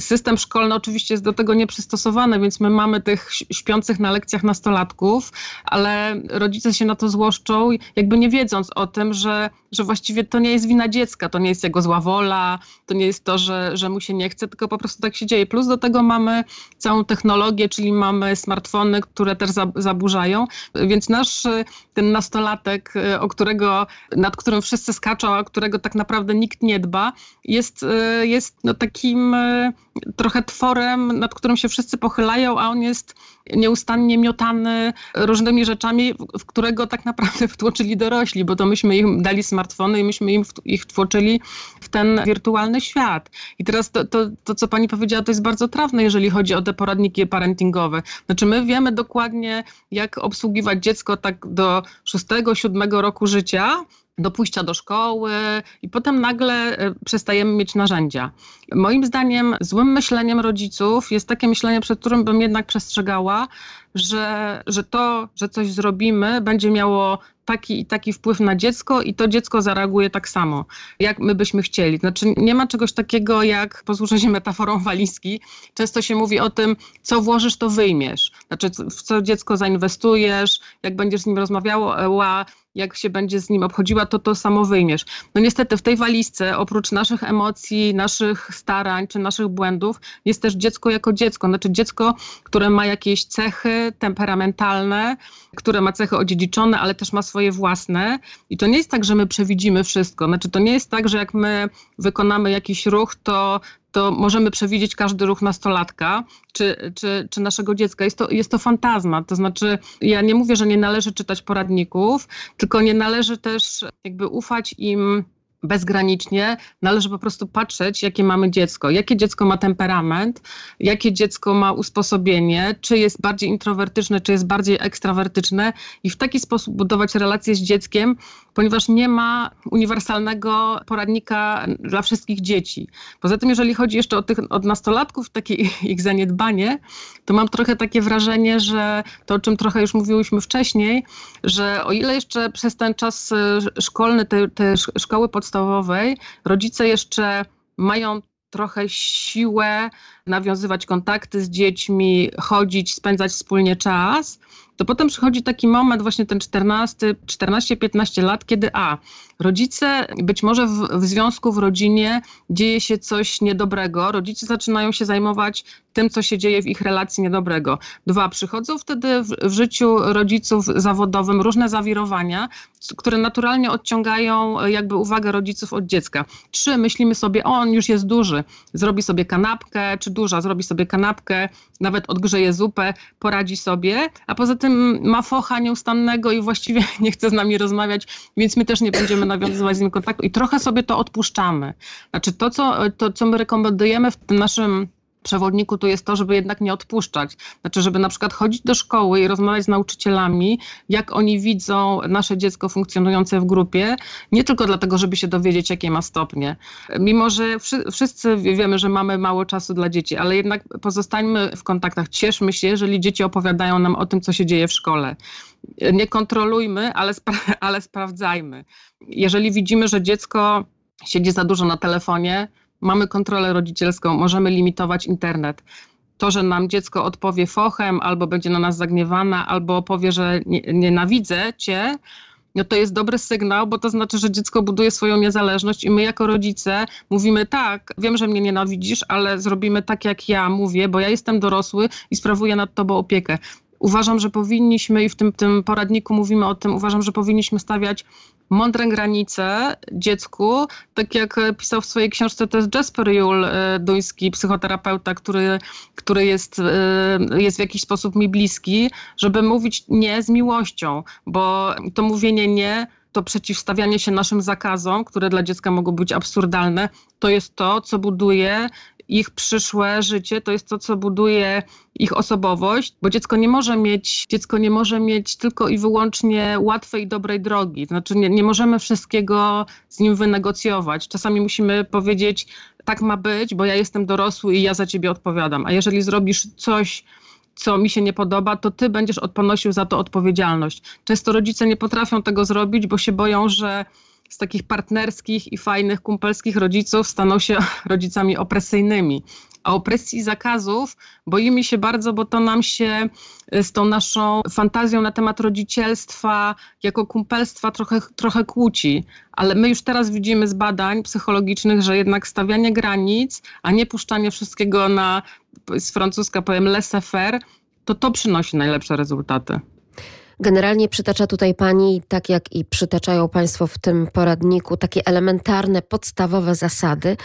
System szkolny oczywiście jest do tego nieprzystosowany, więc my mamy tych śpiących na lekcjach nastolatków, ale rodzice się na to złoszczą, jakby nie wiedząc o tym, że, że właściwie to nie jest wina dziecka, to nie jest jego zła wola, to nie jest to, że, że mu się nie chce, tylko po prostu tak się dzieje. Plus do tego mamy całą technologię, czyli mamy smartfony, które też zaburzają, więc nasz ten nastolatek, o którego, nad którym wszyscy skaczą, a którego tak naprawdę nikt nie dba, jest, jest no takim trochę tworem, nad którym się wszyscy pochylają, a on jest nieustannie miotany różnymi rzeczami, w którego tak naprawdę wtłoczyli dorośli, bo to myśmy im dali smartfony i myśmy im ich wtłoczyli w ten wirtualny świat. I teraz to, to, to, co pani powiedziała, to jest bardzo trafne, jeżeli chodzi o te poradniki parentingowe. Znaczy my wiemy dokładnie, jak obsługiwać dziecko tak do szóstego, siódmego roku życia, do pójścia do szkoły i potem nagle e, przestajemy mieć narzędzia. Moim zdaniem złym myśleniem rodziców jest takie myślenie, przed którym bym jednak przestrzegała, że, że to, że coś zrobimy, będzie miało taki i taki wpływ na dziecko i to dziecko zareaguje tak samo, jak my byśmy chcieli. Znaczy nie ma czegoś takiego jak, posłużę się metaforą walizki, często się mówi o tym, co włożysz, to wyjmiesz. Znaczy w co dziecko zainwestujesz, jak będziesz z nim rozmawiała, jak się będzie z nim obchodziła, to to samo wyjmiesz. No niestety w tej walizce, oprócz naszych emocji, naszych starań czy naszych błędów, jest też dziecko jako dziecko. Znaczy dziecko, które ma jakieś cechy temperamentalne, które ma cechy odziedziczone, ale też ma swoje własne. I to nie jest tak, że my przewidzimy wszystko. Znaczy to nie jest tak, że jak my wykonamy jakiś ruch, to to możemy przewidzieć każdy ruch nastolatka czy, czy, czy naszego dziecka. Jest to, jest to fantazma. To znaczy, ja nie mówię, że nie należy czytać poradników, tylko nie należy też jakby ufać im bezgranicznie, należy po prostu patrzeć, jakie mamy dziecko, jakie dziecko ma temperament, jakie dziecko ma usposobienie, czy jest bardziej introwertyczne, czy jest bardziej ekstrawertyczne i w taki sposób budować relacje z dzieckiem, ponieważ nie ma uniwersalnego poradnika dla wszystkich dzieci. Poza tym, jeżeli chodzi jeszcze o tych od nastolatków, takie ich zaniedbanie, to mam trochę takie wrażenie, że to, o czym trochę już mówiłyśmy wcześniej, że o ile jeszcze przez ten czas e, szkolny, te, te szkoły podstawowej, rodzice jeszcze mają trochę siłę nawiązywać kontakty z dziećmi, chodzić, spędzać wspólnie czas, to potem przychodzi taki moment, właśnie ten 14, 14-15 lat, kiedy a, rodzice, być może w, w związku, w rodzinie dzieje się coś niedobrego, rodzice zaczynają się zajmować tym, co się dzieje w ich relacji niedobrego. Dwa, przychodzą wtedy w, w życiu rodziców zawodowym różne zawirowania, które naturalnie odciągają jakby uwagę rodziców od dziecka. Trzy, myślimy sobie, on już jest duży, zrobi sobie kanapkę, czy duża, zrobi sobie kanapkę, nawet odgrzeje zupę, poradzi sobie, a poza tym ma focha nieustannego i właściwie nie chce z nami rozmawiać, więc my też nie będziemy nawiązywać z nim kontaktu i trochę sobie to odpuszczamy. Znaczy to, co, to, co my rekomendujemy w tym naszym przewodniku tu jest to, żeby jednak nie odpuszczać. Znaczy, żeby na przykład chodzić do szkoły i rozmawiać z nauczycielami, jak oni widzą nasze dziecko funkcjonujące w grupie, nie tylko dlatego, żeby się dowiedzieć, jakie ma stopnie. Mimo, że wszyscy wiemy, że mamy mało czasu dla dzieci, ale jednak pozostańmy w kontaktach, cieszmy się, jeżeli dzieci opowiadają nam o tym, co się dzieje w szkole. Nie kontrolujmy, ale, spra ale sprawdzajmy. Jeżeli widzimy, że dziecko siedzi za dużo na telefonie, mamy kontrolę rodzicielską, możemy limitować internet. To, że nam dziecko odpowie fochem, albo będzie na nas zagniewana, albo powie, że nie, nienawidzę cię, no to jest dobry sygnał, bo to znaczy, że dziecko buduje swoją niezależność i my jako rodzice mówimy tak, wiem, że mnie nienawidzisz, ale zrobimy tak, jak ja mówię, bo ja jestem dorosły i sprawuję nad tobą opiekę. Uważam, że powinniśmy, i w tym, tym poradniku mówimy o tym, uważam, że powinniśmy stawiać mądre granice dziecku, tak jak pisał w swojej książce, jest Jasper Jul, e, duński psychoterapeuta, który, który jest, e, jest w jakiś sposób mi bliski, żeby mówić nie z miłością, bo to mówienie nie to przeciwstawianie się naszym zakazom, które dla dziecka mogą być absurdalne, to jest to, co buduje ich przyszłe życie, to jest to, co buduje ich osobowość, bo dziecko nie może mieć, dziecko nie może mieć tylko i wyłącznie łatwej i dobrej drogi. Znaczy nie, nie możemy wszystkiego z nim wynegocjować. Czasami musimy powiedzieć, tak ma być, bo ja jestem dorosły i ja za ciebie odpowiadam. A jeżeli zrobisz coś, co mi się nie podoba, to ty będziesz ponosił za to odpowiedzialność. Często rodzice nie potrafią tego zrobić, bo się boją, że z takich partnerskich i fajnych, kumpelskich rodziców staną się rodzicami opresyjnymi. A opresji zakazów boimy się bardzo, bo to nam się y, z tą naszą fantazją na temat rodzicielstwa jako kumpelstwa trochę, trochę kłóci. Ale my już teraz widzimy z badań psychologicznych, że jednak stawianie granic, a nie puszczanie wszystkiego na, z francuska powiem, laissez-faire, to to przynosi najlepsze rezultaty. Generalnie przytacza tutaj pani, tak jak i przytaczają państwo w tym poradniku, takie elementarne, podstawowe zasady,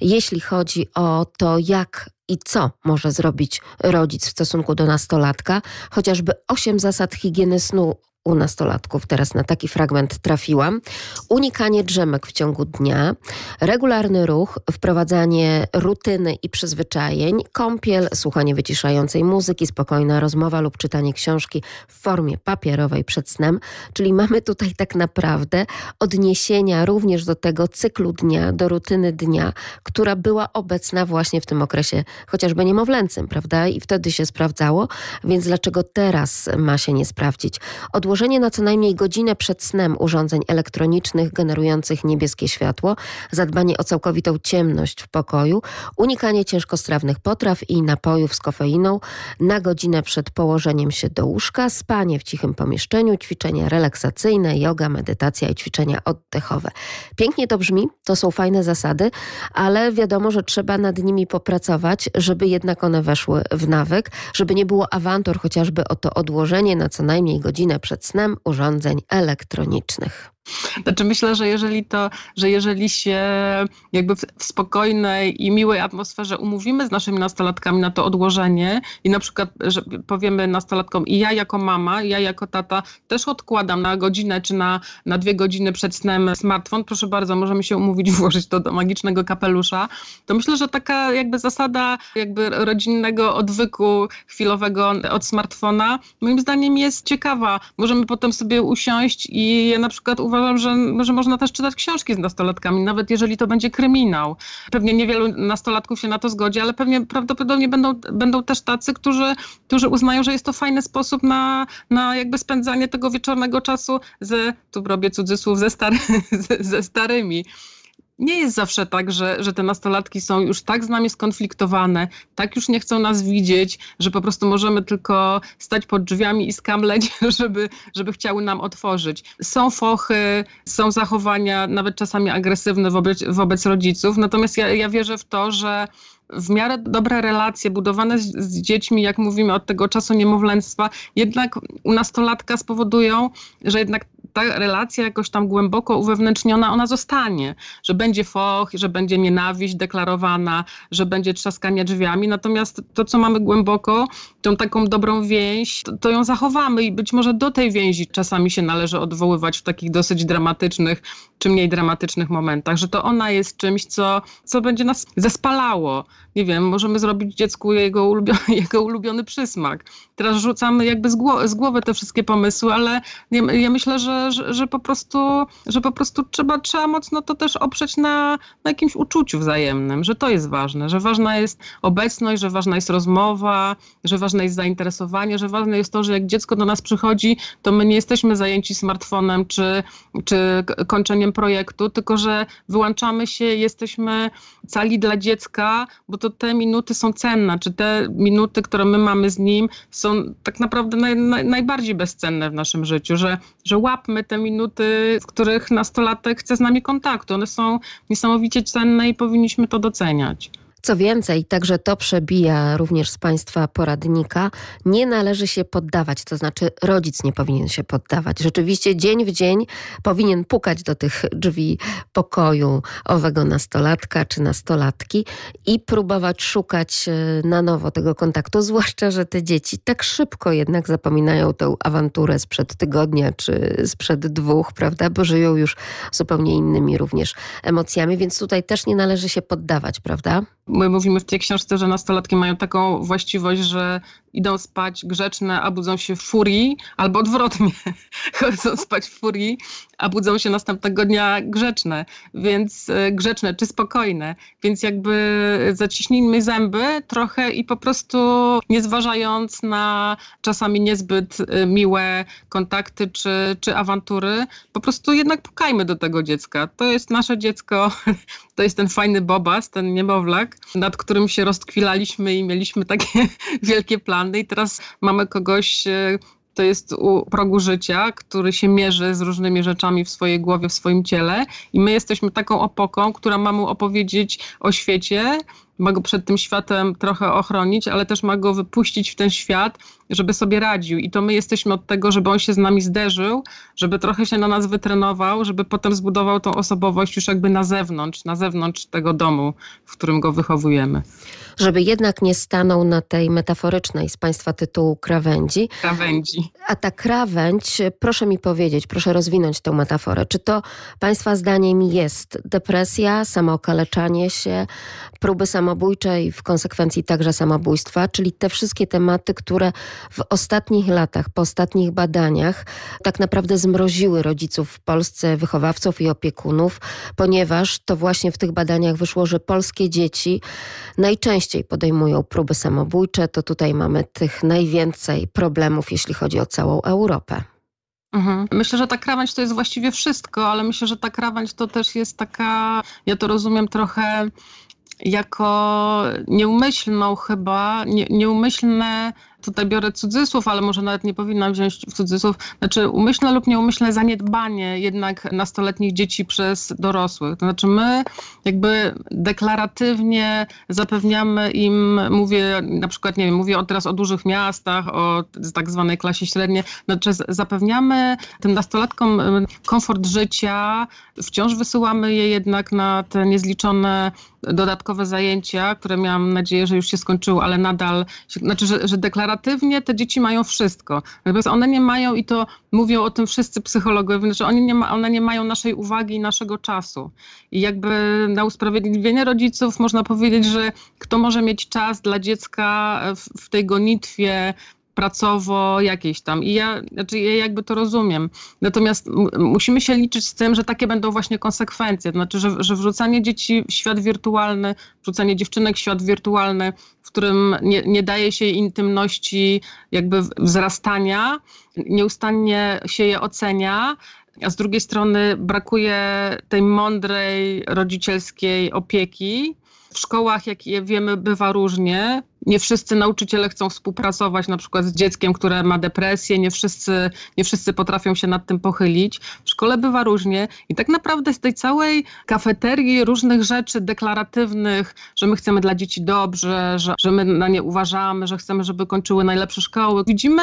jeśli chodzi o to, jak i co może zrobić rodzic w stosunku do nastolatka, chociażby osiem zasad higieny snu u nastolatków. Teraz na taki fragment trafiłam. Unikanie drzemek w ciągu dnia, regularny ruch, wprowadzanie rutyny i przyzwyczajeń, kąpiel, słuchanie wyciszającej muzyki, spokojna rozmowa lub czytanie książki w formie papierowej przed snem. Czyli mamy tutaj tak naprawdę odniesienia również do tego cyklu dnia, do rutyny dnia, która była obecna właśnie w tym okresie chociażby niemowlęcym, prawda? I wtedy się sprawdzało, więc dlaczego teraz ma się nie sprawdzić? Odłożenie Odłożenie na co najmniej godzinę przed snem urządzeń elektronicznych generujących niebieskie światło, zadbanie o całkowitą ciemność w pokoju, unikanie ciężkostrawnych potraw i napojów z kofeiną na godzinę przed położeniem się do łóżka, spanie w cichym pomieszczeniu, ćwiczenia relaksacyjne, yoga, medytacja i ćwiczenia oddechowe. Pięknie to brzmi, to są fajne zasady, ale wiadomo, że trzeba nad nimi popracować, żeby jednak one weszły w nawyk, żeby nie było awantur chociażby o to odłożenie na co najmniej godzinę przed snem urządzeń elektronicznych. Znaczy myślę, że jeżeli to, że jeżeli się jakby w, spokojnej i miłej atmosferze umówimy z naszymi nastolatkami na to odłożenie i na przykład, że powiemy nastolatkom i ja jako mama, i ja jako tata też odkładam na godzinę czy na, na dwie godziny przed snem smartfon, proszę bardzo, możemy się umówić, włożyć to do magicznego kapelusza, to myślę, że taka jakby zasada jakby rodzinnego odwyku chwilowego od smartfona moim zdaniem jest ciekawa. Możemy potem sobie usiąść i na przykład uważam, że, że można też czytać książki z nastolatkami, nawet jeżeli to będzie kryminał. Pewnie niewielu nastolatków się na to zgodzi, ale pewnie prawdopodobnie będą, będą też tacy, którzy, którzy uznają, że jest to fajny sposób na, na jakby spędzanie tego wieczornego czasu ze, tu robię cudzysłów, ze, stary, ze, ze starymi nie jest zawsze tak, że, że te nastolatki są już tak z nami skonfliktowane, tak już nie chcą nas widzieć, że po prostu możemy tylko stać pod drzwiami i skamleć, żeby, żeby chciały nam otworzyć. Są fochy, są zachowania nawet czasami agresywne wobec, wobec rodziców, natomiast ja, ja wierzę w to, że w miarę dobre relacje budowane z, z, dziećmi, jak mówimy od tego czasu niemowlęctwa, jednak u nastolatka spowodują, że jednak ta relacja jakoś tam głęboko uwewnętrzniona, ona zostanie, że będzie foch, że będzie nienawiść deklarowana, że będzie trzaskanie drzwiami, natomiast to, co mamy głęboko, tą taką dobrą więź, to, to ją zachowamy i być może do tej więzi czasami się należy odwoływać w takich dosyć dramatycznych czy mniej dramatycznych momentach, że to ona jest czymś, co, co będzie nas zespalało. Nie wiem, możemy zrobić dziecku jego ulubiony, jego ulubiony przysmak. Teraz rzucamy jakby z, głowy, z głowy te wszystkie pomysły, ale ja, ja myślę, że, że, że, po prostu, że po prostu trzeba, trzeba mocno to też oprzeć na, na jakimś uczuciu wzajemnym, że to jest ważne, że ważna jest obecność, że ważna jest rozmowa, że ważne jest zainteresowanie, że ważne jest to, że jak dziecko do nas przychodzi, to my nie jesteśmy zajęci smartfonem czy, czy kończeniem projektu, tylko że wyłączamy się, jesteśmy cali dla dziecka, bo to te minuty są cenne, czy te minuty, które my mamy z nim są tak naprawdę naj, naj, najbardziej bezcenne w naszym życiu, że, że łapmy te minuty, w których nastolatek chce z nami kontaktu. One są niesamowicie cenne i powinniśmy to doceniać. Co więcej, także to przebija również z Państwa poradnika, nie należy się poddawać, to znaczy rodzic nie powinien się poddawać. Rzeczywiście dzień w dzień powinien pukać do tych drzwi pokoju owego nastolatka czy nastolatki i próbować szukać e, na nowo tego kontaktu, zwłaszcza, że te dzieci tak szybko jednak zapominają tę awanturę sprzed tygodnia czy sprzed dwóch, prawda, bo żyją już zupełnie innymi również emocjami, więc tutaj też nie należy się poddawać, prawda? My mówimy w tej książce, że nastolatki mają taką właściwość, że idą spać grzeczne, a budzą się w furii, albo odwrotnie, chodzą spać w furii, a budzą się następnego dnia grzeczne, więc e, grzeczne czy spokojne. Więc jakby zaciśnijmy zęby trochę i po prostu nie zważając na czasami niezbyt e, miłe kontakty czy, czy awantury, po prostu jednak pukajmy do tego dziecka. To jest nasze dziecko, to jest ten fajny bobas, ten niemowlak, nad którym się rozkwilaliśmy i mieliśmy takie wielkie plany i teraz mamy kogoś e, to jest u progu życia, który się mierzy z różnymi rzeczami w swojej głowie, w swoim ciele. I my jesteśmy taką opoką, która ma mu opowiedzieć o świecie, ma go przed tym światem trochę ochronić, ale też ma go wypuścić w ten świat, żeby sobie radził. I to my jesteśmy od tego, żeby on się z nami zderzył, żeby trochę się na nas wytrenował, żeby potem zbudował tą osobowość już jakby na zewnątrz, na zewnątrz tego domu, w którym go wychowujemy. Żeby jednak nie stanął na tej metaforycznej z Państwa tytułu krawędzi. Krawędzi. A ta krawędź, proszę mi powiedzieć, proszę rozwinąć tę metaforę. Czy to Państwa zdaniem jest depresja, samookaleczanie się, próby samobójcze i w konsekwencji także samobójstwa, czyli te wszystkie tematy, które w ostatnich latach, po ostatnich badaniach tak naprawdę zmroziły rodziców w Polsce, wychowawców i opiekunów, ponieważ to właśnie w tych badaniach wyszło, że polskie dzieci najczęściej podejmują próby samobójcze. To tutaj mamy tych najwięcej problemów, jeśli chodzi o całą Europę. Mhm. Myślę, że ta krawędź to jest właściwie wszystko, ale myślę, że ta krawędź to też jest taka, ja to rozumiem trochę jako nieumyślną chyba, nie, nieumyślne tutaj biorę cudzysłów, ale może nawet nie powinnam wziąć w cudzysłów, znaczy umyślne lub nieumyślne zaniedbanie jednak nastoletnich dzieci przez dorosłych. To znaczy my jakby deklaratywnie zapewniamy im, mówię na przykład, nie wiem, mówię teraz o dużych miastach, o tak zwanej klasie średniej, znaczy zapewniamy tym nastolatkom komfort życia, wciąż wysyłamy je jednak na te niezliczone dodatkowe zajęcia, które miałam nadzieję, że już się skończyły, ale nadal, znaczy, że, że deklaratywnie deklaratywnie te dzieci mają wszystko. Natomiast one nie mają, i to mówią o tym wszyscy psychologowie, że oni nie ma, one nie mają naszej uwagi i naszego czasu. I jakby na usprawiedliwienie rodziców można powiedzieć, że kto może mieć czas dla dziecka w, w tej gonitwie pracowo jakieś tam. I ja, znaczy ja jakby to rozumiem. Natomiast musimy się liczyć z tym, że takie będą właśnie konsekwencje. To znaczy, że, że wrzucanie dzieci w świat wirtualny, wrzucanie dziewczynek w świat wirtualny, w którym nie, nie daje się intymności jakby wzrastania, nieustannie się je ocenia, a z drugiej strony brakuje tej mądrej rodzicielskiej opieki. W szkołach, jak wiemy, bywa różnie. Nie wszyscy nauczyciele chcą współpracować na przykład z dzieckiem, które ma depresję, nie wszyscy, nie wszyscy potrafią się nad tym pochylić. W szkole bywa różnie i tak naprawdę z tej całej kafeterii różnych rzeczy deklaratywnych, że my chcemy dla dzieci dobrze, że, że my na nie uważamy, że chcemy, żeby kończyły najlepsze szkoły, widzimy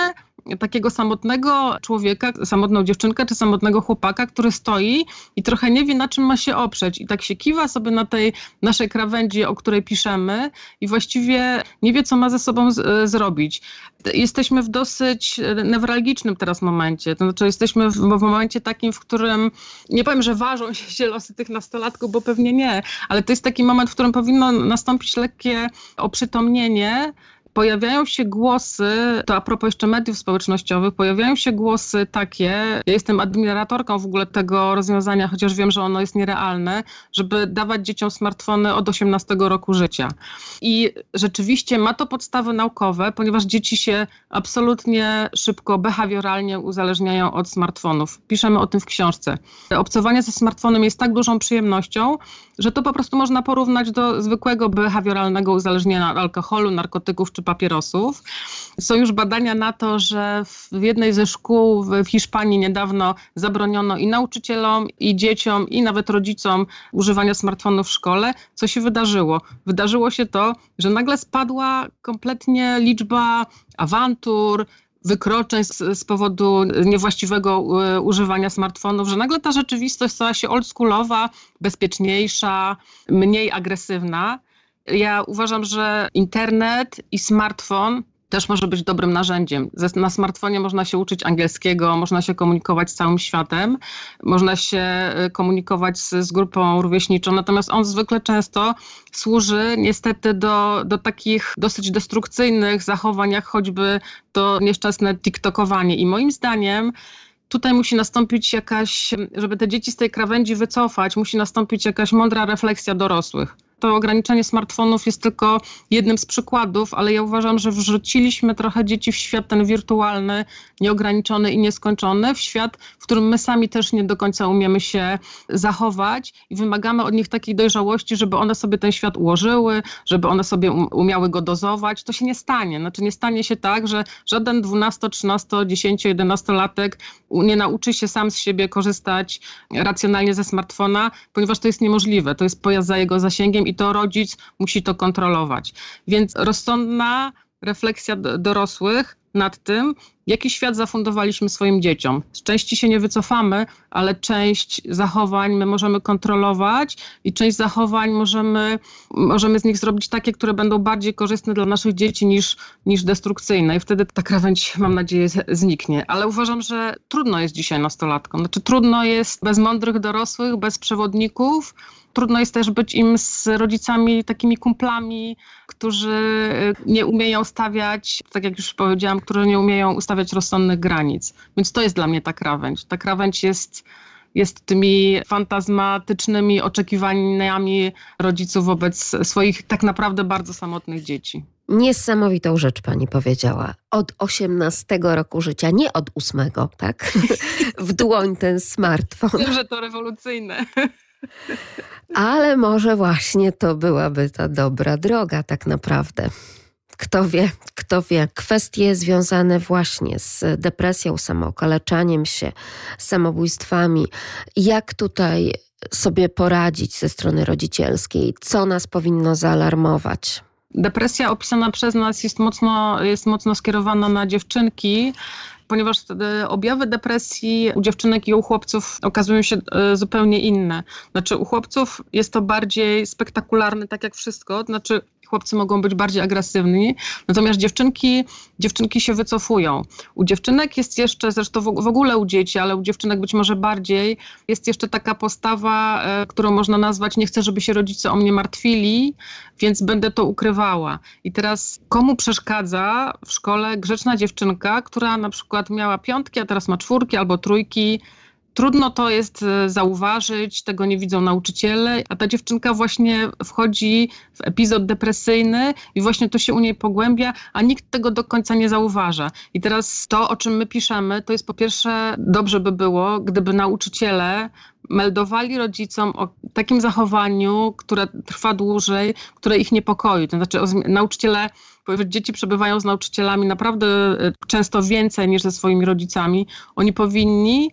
takiego samotnego człowieka, samotną dziewczynkę czy samotnego chłopaka, który stoi i trochę nie wie, na czym ma się oprzeć. I tak się kiwa sobie na tej naszej krawędzi, o której piszemy, i właściwie nie wie, co ma ze sobą z, e, zrobić. Jesteśmy w dosyć newralgicznym teraz momencie. To znaczy, jesteśmy w, w momencie takim, w którym nie powiem, że ważą się losy tych nastolatków, bo pewnie nie, ale to jest taki moment, w którym powinno nastąpić lekkie oprzytomnienie pojawiają się głosy, to a propos jeszcze mediów społecznościowych, pojawiają się głosy takie, ja jestem admiratorką w ogóle tego rozwiązania, chociaż wiem, że ono jest nierealne, żeby dawać dzieciom smartfony od 18 roku życia. I rzeczywiście ma to podstawy naukowe, ponieważ dzieci się absolutnie szybko, behawioralnie uzależniają od smartfonów. Piszemy o tym w książce. Obcowanie ze smartfonem jest tak dużą przyjemnością, że to po prostu można porównać do zwykłego behawioralnego uzależnienia od alkoholu, narkotyków czy papierosów. Są już badania na to, że w jednej ze szkół w Hiszpanii niedawno zabroniono i nauczycielom, i dzieciom, i nawet rodzicom używania smartfonów w szkole. Co się wydarzyło? Wydarzyło się to, że nagle spadła kompletnie liczba awantur, wykroczeń z, z, powodu niewłaściwego e, używania smartfonów, że nagle ta rzeczywistość stała się oldschoolowa, bezpieczniejsza, mniej agresywna. Ja uważam, że internet i smartfon też może być dobrym narzędziem. Na smartfonie można się uczyć angielskiego, można się komunikować z całym światem, można się y, komunikować z, z, grupą rówieśniczą, natomiast on zwykle często służy niestety do, do takich dosyć destrukcyjnych zachowań, jak choćby to nieszczęsne TikTokowanie. I moim zdaniem tutaj musi nastąpić jakaś, żeby te dzieci z tej krawędzi wycofać, musi nastąpić jakaś mądra refleksja dorosłych to ograniczenie smartfonów jest tylko jednym z przykładów, ale ja uważam, że wrzuciliśmy trochę dzieci w świat ten wirtualny, nieograniczony i nieskończony, w świat, w którym my sami też nie do końca umiemy się zachować i wymagamy od nich takiej dojrzałości, żeby one sobie ten świat ułożyły, żeby one sobie um, umiały go dozować. To się nie stanie. Znaczy nie stanie się tak, że żaden 12, 13, 10, 11 latek nie nauczy się sam z siebie korzystać racjonalnie ze smartfona, ponieważ to jest niemożliwe. To jest pojazd za jego zasięgiem i to rodzic musi to kontrolować. Więc rozsądna refleksja dorosłych nad tym, jaki świat zafundowaliśmy swoim dzieciom. Z części się nie wycofamy, ale część zachowań my możemy kontrolować i część zachowań możemy, możemy z nich zrobić takie, które będą bardziej korzystne dla naszych dzieci niż, niż destrukcyjne. I wtedy ta krawędź, mam nadzieję, zniknie. Ale uważam, że trudno jest dzisiaj nastolatkom. Znaczy, trudno jest bez mądrych dorosłych, bez przewodników, trudno jest też być im z rodzicami takimi kumplami, którzy y, nie umieją stawiać, tak jak już powiedziałam, którzy nie umieją ustawiać rozsądnych granic. Więc to jest dla mnie ta krawędź. Ta krawędź jest jest tymi fantazmatycznymi oczekiwaniami rodziców wobec swoich tak naprawdę bardzo samotnych dzieci. Niesamowitą rzecz pani powiedziała. Od 18 roku życia, nie od 8, tak? W dłoń ten smartfon. Wiem, że to rewolucyjne. Ale może właśnie to byłaby ta dobra droga, tak naprawdę. Kto wie, kto wie. Kwestie związane właśnie z depresją, samookaleczaniem się, samobójstwami. Jak tutaj sobie poradzić ze strony rodzicielskiej? Co nas powinno zaalarmować? Depresja opisana przez nas jest mocno, jest mocno skierowana na dziewczynki, ponieważ objawy depresji u dziewczynek i u chłopców okazują się e, zupełnie inne. Znaczy u chłopców jest to bardziej spektakularne, tak jak wszystko, znaczy chłopcy mogą być bardziej agresywni, natomiast dziewczynki, dziewczynki się wycofują. U dziewczynek jest jeszcze, zresztą w ogóle u dzieci, ale u dziewczynek być może bardziej, jest jeszcze taka postawa, e, którą można nazwać nie chcę, żeby się rodzice o mnie martwili, więc będę to ukrywała. I teraz komu przeszkadza w szkole grzeczna dziewczynka, która na przykład miała piątki, a teraz ma czwórki albo trójki, trudno to jest e, zauważyć, tego nie widzą nauczyciele, a ta dziewczynka właśnie wchodzi w epizod depresyjny i właśnie to się u niej pogłębia, a nikt tego do końca nie zauważa. I teraz to, o czym my piszemy, to jest po pierwsze dobrze by było, gdyby nauczyciele meldowali rodzicom o takim zachowaniu, które trwa dłużej, które ich niepokoi. To znaczy nauczyciele dzieci przebywają z nauczycielami naprawdę e, często więcej niż ze swoimi rodzicami. Oni powinni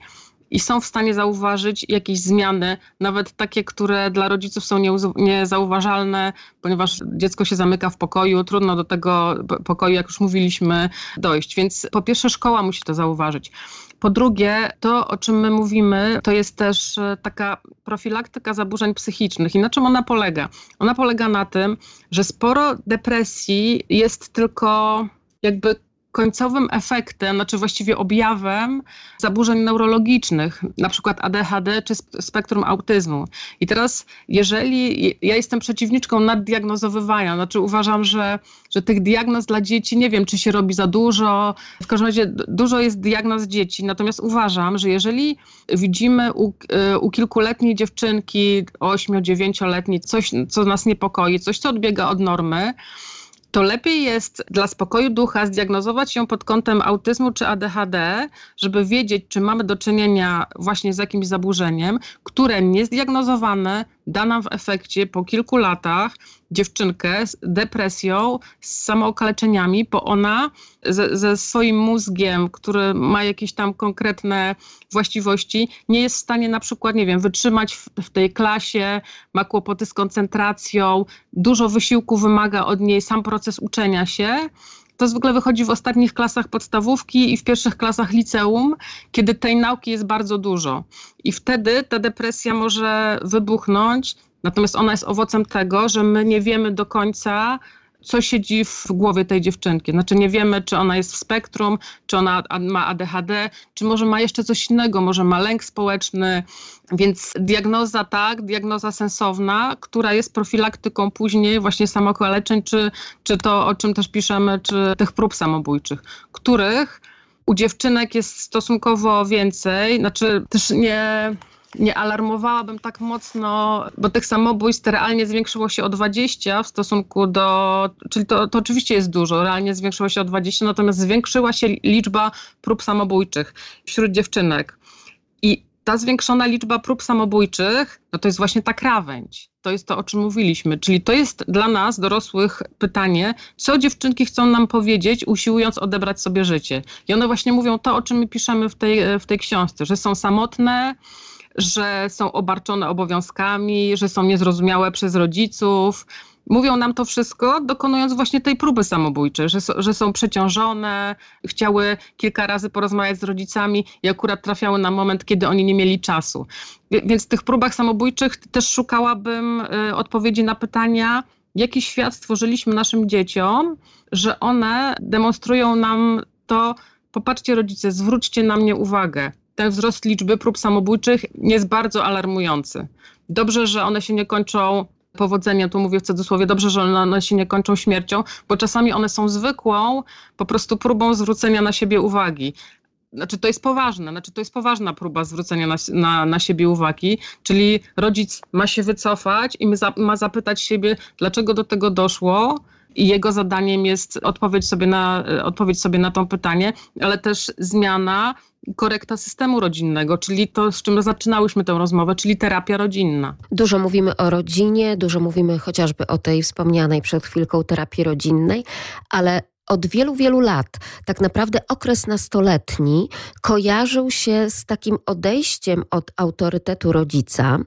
i są w stanie zauważyć jakieś zmiany, nawet takie, które dla rodziców są niezauważalne, ponieważ dziecko się zamyka w pokoju, trudno do tego pokoju, jak już mówiliśmy, dojść. Więc po pierwsze szkoła musi to zauważyć. Po drugie, to o czym my mówimy, to jest też e, taka profilaktyka zaburzeń psychicznych. I na czym ona polega? Ona polega na tym, że sporo depresji jest tylko jakby końcowym efektem, znaczy właściwie objawem zaburzeń neurologicznych, na przykład ADHD czy spektrum autyzmu. I teraz, jeżeli ja jestem przeciwniczką naddiagnozowywania, znaczy uważam, że, że tych diagnoz dla dzieci, nie wiem, czy się robi za dużo, w każdym razie dużo jest diagnoz dzieci, natomiast uważam, że jeżeli widzimy u, y, u kilkuletniej dziewczynki, 8-9-letniej, coś, co nas niepokoi, coś, co odbiega od normy, to lepiej jest dla spokoju ducha zdiagnozować ją pod kątem autyzmu czy ADHD, żeby wiedzieć, czy mamy do czynienia właśnie z jakimś zaburzeniem, które niezdiagnozowane da nam w efekcie po kilku latach dziewczynkę z depresją, z samookaleczeniami, bo ona ze, ze, swoim mózgiem, który ma jakieś tam konkretne właściwości, nie jest w stanie na przykład, nie wiem, wytrzymać w, w tej klasie, ma kłopoty z koncentracją, dużo wysiłku wymaga od niej sam proces uczenia się to zwykle wychodzi w ostatnich klasach podstawówki i w pierwszych klasach liceum, kiedy tej nauki jest bardzo dużo. I wtedy ta depresja może wybuchnąć, natomiast ona jest owocem tego, że my nie wiemy do końca, co siedzi w głowie tej dziewczynki. Znaczy nie wiemy, czy ona jest w spektrum, czy ona ma ADHD, czy może ma jeszcze coś innego, może ma lęk społeczny. Więc diagnoza tak, diagnoza sensowna, która jest profilaktyką później właśnie samokaleczeń, czy, czy to, o czym też piszemy, czy tych prób samobójczych, których u dziewczynek jest stosunkowo więcej, znaczy też nie nie alarmowałabym tak mocno, bo tych samobójstw realnie zwiększyło się o 20 w stosunku do, czyli to, to oczywiście jest dużo, realnie zwiększyło się o 20, natomiast zwiększyła się liczba prób samobójczych wśród dziewczynek. I ta zwiększona liczba prób samobójczych, no to jest właśnie ta krawędź. To jest to, o czym mówiliśmy. Czyli to jest dla nas, dorosłych, pytanie, co dziewczynki chcą nam powiedzieć, usiłując odebrać sobie życie. I one właśnie mówią to, o czym my piszemy w tej, w tej książce, że są samotne, że są obarczone obowiązkami, że są niezrozumiałe przez rodziców. Mówią nam to wszystko, dokonując właśnie tej próby samobójczej, że, że są przeciążone, chciały kilka razy porozmawiać z rodzicami i akurat trafiały na moment, kiedy oni nie mieli czasu. Więc w tych próbach samobójczych też szukałabym y, odpowiedzi na pytania, jaki świat stworzyliśmy naszym dzieciom, że one demonstrują nam to, popatrzcie rodzice, zwróćcie na mnie uwagę ten wzrost liczby prób samobójczych jest bardzo alarmujący. Dobrze, że one się nie kończą powodzeniem, tu mówię w cudzysłowie, dobrze, że one się nie kończą śmiercią, bo czasami one są zwykłą po prostu próbą zwrócenia na siebie uwagi. Znaczy to jest poważne, znaczy to jest poważna próba zwrócenia na, na, na siebie uwagi, czyli rodzic ma się wycofać i ma zapytać siebie, dlaczego do tego doszło, i jego zadaniem jest odpowiedź sobie na, odpowiedź sobie na to pytanie, ale też zmiana korekta systemu rodzinnego, czyli to, z czym zaczynałyśmy tę rozmowę, czyli terapia rodzinna. Dużo mówimy o rodzinie, dużo mówimy chociażby o tej wspomnianej przed chwilką terapii rodzinnej, ale od wielu, wielu lat tak naprawdę okres nastoletni kojarzył się z takim odejściem od autorytetu rodzica,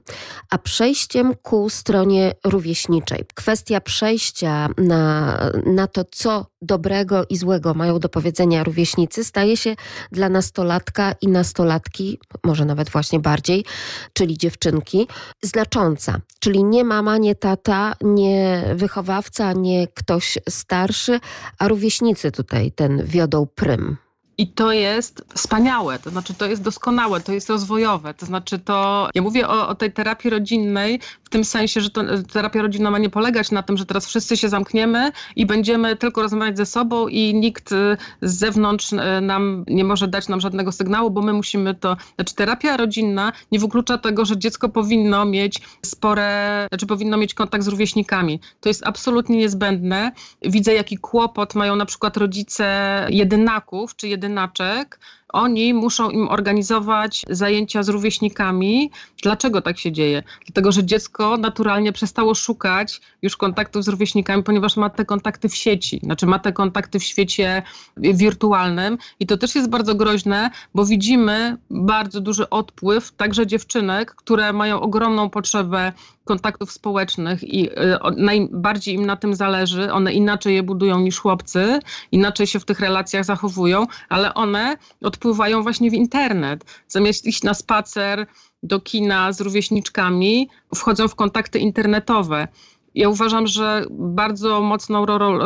a przejściem ku stronie rówieśniczej. Kwestia przejścia na, na to, co dobrego i złego mają do powiedzenia rówieśnicy, staje się dla nastolatka i nastolatki, może nawet właśnie bardziej, czyli dziewczynki, znacząca. Czyli nie mama, nie tata, nie wychowawca, nie ktoś starszy, a rówieśnicy tutaj ten wiodą prym. I to jest wspaniałe, to znaczy to jest doskonałe, to jest rozwojowe. To znaczy to, ja mówię o, o tej terapii rodzinnej w tym sensie, że to, terapia rodzinna ma nie polegać na tym, że teraz wszyscy się zamkniemy i będziemy tylko rozmawiać ze sobą i nikt y, z zewnątrz y, nam nie może dać nam żadnego sygnału, bo my musimy to. Znaczy terapia rodzinna nie wyklucza tego, że dziecko powinno mieć spore, znaczy powinno mieć kontakt z rówieśnikami. To jest absolutnie niezbędne. Widzę, jaki kłopot mają na przykład rodzice jedynaków czy jedynaczek, oni muszą im organizować zajęcia z rówieśnikami. Dlaczego tak się dzieje? Dlatego, że dziecko naturalnie przestało szukać już kontaktów z rówieśnikami, ponieważ ma te kontakty w sieci, znaczy ma te kontakty w świecie wirtualnym i to też jest bardzo groźne, bo widzimy bardzo duży odpływ także dziewczynek, które mają ogromną potrzebę kontaktów społecznych i y, najbardziej im na tym zależy. One inaczej je budują niż chłopcy, inaczej się w tych relacjach zachowują, ale one odpływają właśnie w internet. Zamiast iść na spacer do kina z rówieśniczkami, wchodzą w kontakty internetowe. Ja uważam, że bardzo mocną rolą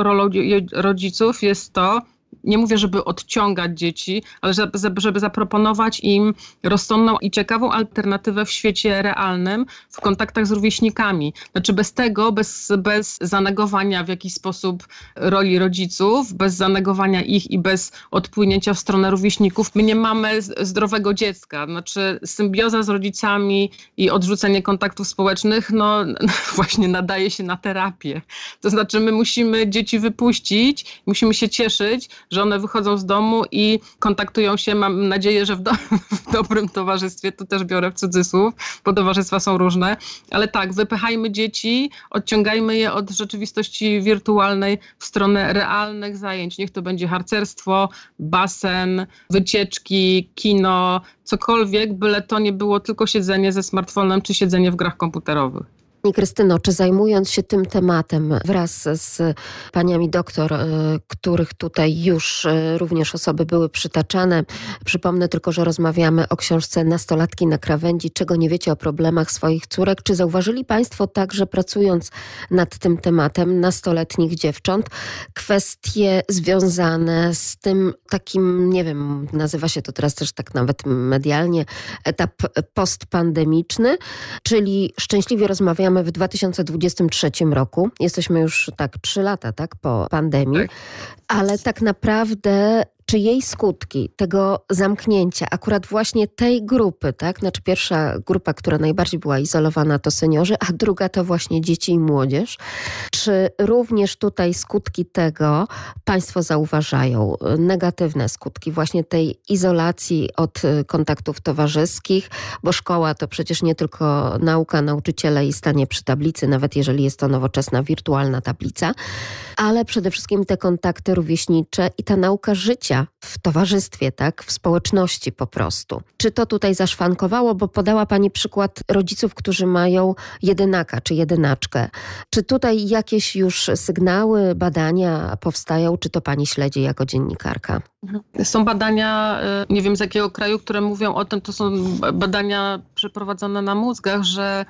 rodziców jest to, nie mówię, żeby odciągać dzieci, ale żeby, zaproponować im rozsądną i ciekawą alternatywę w świecie realnym, w kontaktach z rówieśnikami. Znaczy bez tego, bez, bez zanegowania w jakiś sposób roli rodziców, bez zanegowania ich i bez odpłynięcia w stronę rówieśników, my nie mamy zdrowego dziecka. Znaczy symbioza z rodzicami i odrzucenie kontaktów społecznych, no właśnie nadaje się na terapię. To znaczy my musimy dzieci wypuścić, musimy się cieszyć, że one wychodzą z domu i kontaktują się, mam nadzieję, że w, do, w dobrym towarzystwie, tu też biorę w cudzysłów, bo towarzystwa są różne, ale tak, wypychajmy dzieci, odciągajmy je od rzeczywistości wirtualnej w stronę realnych zajęć. Niech to będzie harcerstwo, basen, wycieczki, kino, cokolwiek, byle to nie było tylko siedzenie ze smartfonem czy siedzenie w grach komputerowych. Krystyno, czy zajmując się tym tematem wraz z paniami doktor, e, których tutaj już e, również osoby były przytaczane, przypomnę tylko, że rozmawiamy o książce Nastolatki na krawędzi, czego nie wiecie o problemach swoich córek. Czy zauważyli Państwo także pracując nad tym tematem nastoletnich dziewcząt, kwestie związane z tym takim, nie wiem, nazywa się to teraz też tak nawet medialnie, etap postpandemiczny, czyli szczęśliwie rozmawiamy rozmawiamy w 2023 roku. Jesteśmy już tak trzy lata tak, po pandemii, tak. ale tak naprawdę czy jej skutki tego zamknięcia, akurat właśnie tej grupy, tak? Znaczy pierwsza grupa, która najbardziej była izolowana to seniorzy, a druga to właśnie dzieci i młodzież. Czy również tutaj skutki tego Państwo zauważają? Negatywne skutki właśnie tej izolacji od y, kontaktów towarzyskich, bo szkoła to przecież nie tylko nauka, nauczyciele i stanie przy tablicy, nawet jeżeli jest to nowoczesna wirtualna tablica, ale przede wszystkim te kontakty rówieśnicze i ta nauka życia w towarzystwie, tak, w społeczności po prostu. Czy to tutaj zaszwankowało, bo podała Pani przykład rodziców, którzy mają jedynaka czy jedynaczkę. Czy tutaj jakieś już sygnały, badania powstają, czy to Pani śledzi jako dziennikarka? Są badania, y, nie wiem z jakiego kraju, które mówią o tym, to są badania przeprowadzone na mózgach, że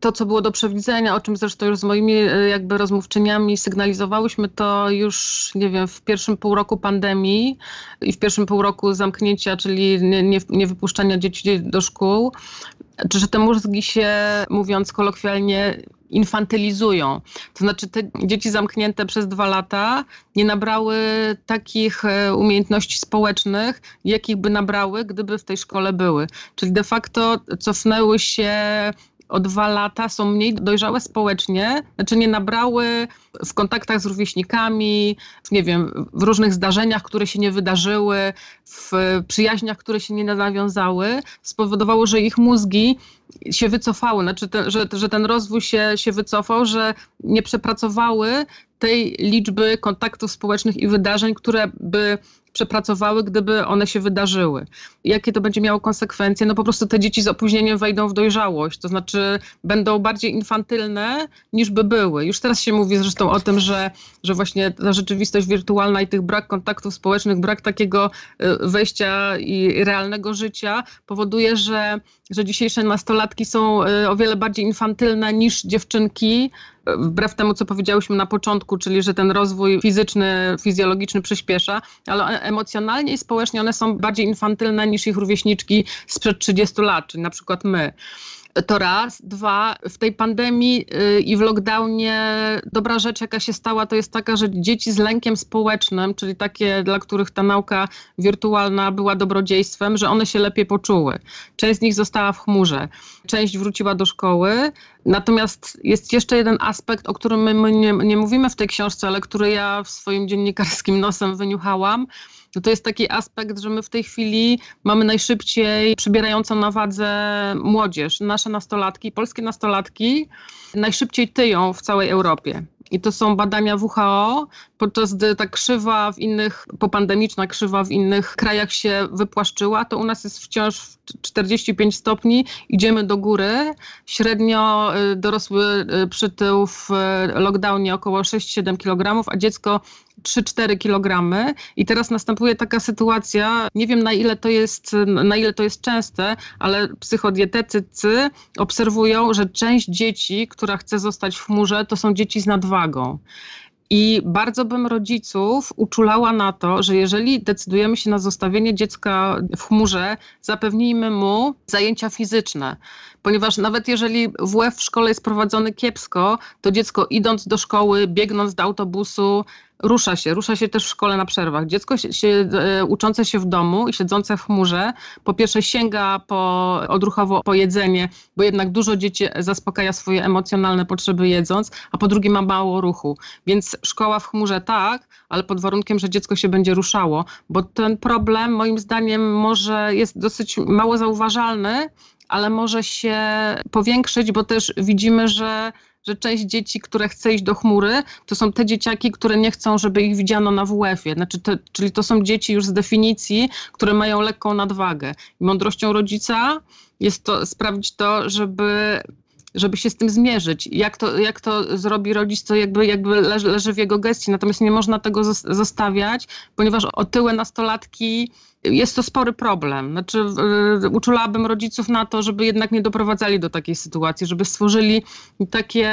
to, co było do przewidzenia, o czym zresztą już z moimi e, jakby rozmówczyniami sygnalizowałyśmy, to już, nie wiem, w pierwszym półroku pandemii i w pierwszym półroku zamknięcia, czyli nie, nie, nie wypuszczania dzieci do szkół, że te mózgi się, mówiąc kolokwialnie, infantylizują. To znaczy te dzieci zamknięte przez dwa lata nie nabrały takich e, umiejętności społecznych, jakich by nabrały, gdyby w tej szkole były. Czyli de facto cofnęły się o dwa lata są mniej dojrzałe społecznie, znaczy nie nabrały w kontaktach z rówieśnikami, nie wiem, w różnych zdarzeniach, które się nie wydarzyły, w przyjaźniach, które się nie nawiązały, spowodowało, że ich mózgi się wycofały, znaczy te, że, że ten rozwój się, się wycofał, że nie przepracowały tej liczby kontaktów społecznych i wydarzeń, które by przepracowały, gdyby one się wydarzyły. Jakie to będzie miało konsekwencje? No po prostu te dzieci z opóźnieniem wejdą w dojrzałość, to znaczy będą bardziej infantylne niż by były. Już teraz się mówi zresztą o tym, że, że właśnie ta rzeczywistość wirtualna i tych brak kontaktów społecznych, brak takiego y, wejścia i realnego życia powoduje, że, że dzisiejsze nastolatki są y, o wiele bardziej infantylne niż dziewczynki wbrew temu, co powiedziałyśmy na początku, czyli że ten rozwój fizyczny, fizjologiczny przyspiesza, ale emocjonalnie i społecznie one są bardziej infantylne niż ich rówieśniczki sprzed 30 lat, czyli na przykład my. To raz. Dwa, w tej pandemii y, i w lockdownie dobra rzecz, jaka się stała, to jest taka, że dzieci z lękiem społecznym, czyli takie, dla których ta nauka wirtualna była dobrodziejstwem, że one się lepiej poczuły. Część z nich została w chmurze, część wróciła do szkoły. Natomiast jest jeszcze jeden aspekt, o którym my, nie, nie mówimy w tej książce, ale który ja w swoim dziennikarskim nosem wyniuchałam no to jest taki aspekt, że my w tej chwili mamy najszybciej przybierającą na wadze młodzież. Nasze nastolatki, polskie nastolatki najszybciej tyją w całej Europie. I to są badania WHO, podczas gdy ta krzywa w innych, popandemiczna krzywa w innych krajach się wypłaszczyła, to u nas jest wciąż 45 stopni, idziemy do góry. Średnio y, dorosły y, przytył w y, lockdownie około 6-7 kg, a dziecko 3-4 kg. I teraz następuje taka sytuacja, nie wiem na ile to jest, na ile to jest częste, ale psychodietetycy obserwują, że część dzieci, która chce zostać w chmurze, to są dzieci z nadwagą. I bardzo bym rodziców uczulała na to, że jeżeli decydujemy się na zostawienie dziecka w chmurze, zapewnijmy mu zajęcia fizyczne. Ponieważ nawet jeżeli WF w szkole jest prowadzony kiepsko, to dziecko idąc do szkoły, biegnąc do autobusu, rusza się, rusza się też w szkole na przerwach. Dziecko się, e, uczące się w domu i siedzące w chmurze, po pierwsze sięga po, odruchowo po jedzenie, bo jednak dużo dzieci zaspokaja swoje emocjonalne potrzeby jedząc, a po drugie ma mało ruchu. Więc szkoła w chmurze tak, ale pod warunkiem, że dziecko się będzie ruszało, bo ten problem moim zdaniem może jest dosyć mało zauważalny, ale może się powiększyć, bo też widzimy, że że część dzieci, które chce iść do chmury, to są te dzieciaki, które nie chcą, żeby ich widziano na WF-ie. Znaczy te, czyli to są dzieci już z definicji, które mają lekką nadwagę. I mądrością rodzica jest to sprawdzić to, żeby żeby się z tym zmierzyć. Jak to, jak to zrobi rodzic, to jakby, jakby leży, leży w jego gestii. Natomiast nie można tego zostawiać, ponieważ otyłe nastolatki jest to spory problem. Znaczy, uczulałabym rodziców na to, żeby jednak nie doprowadzali do takiej sytuacji, żeby stworzyli takie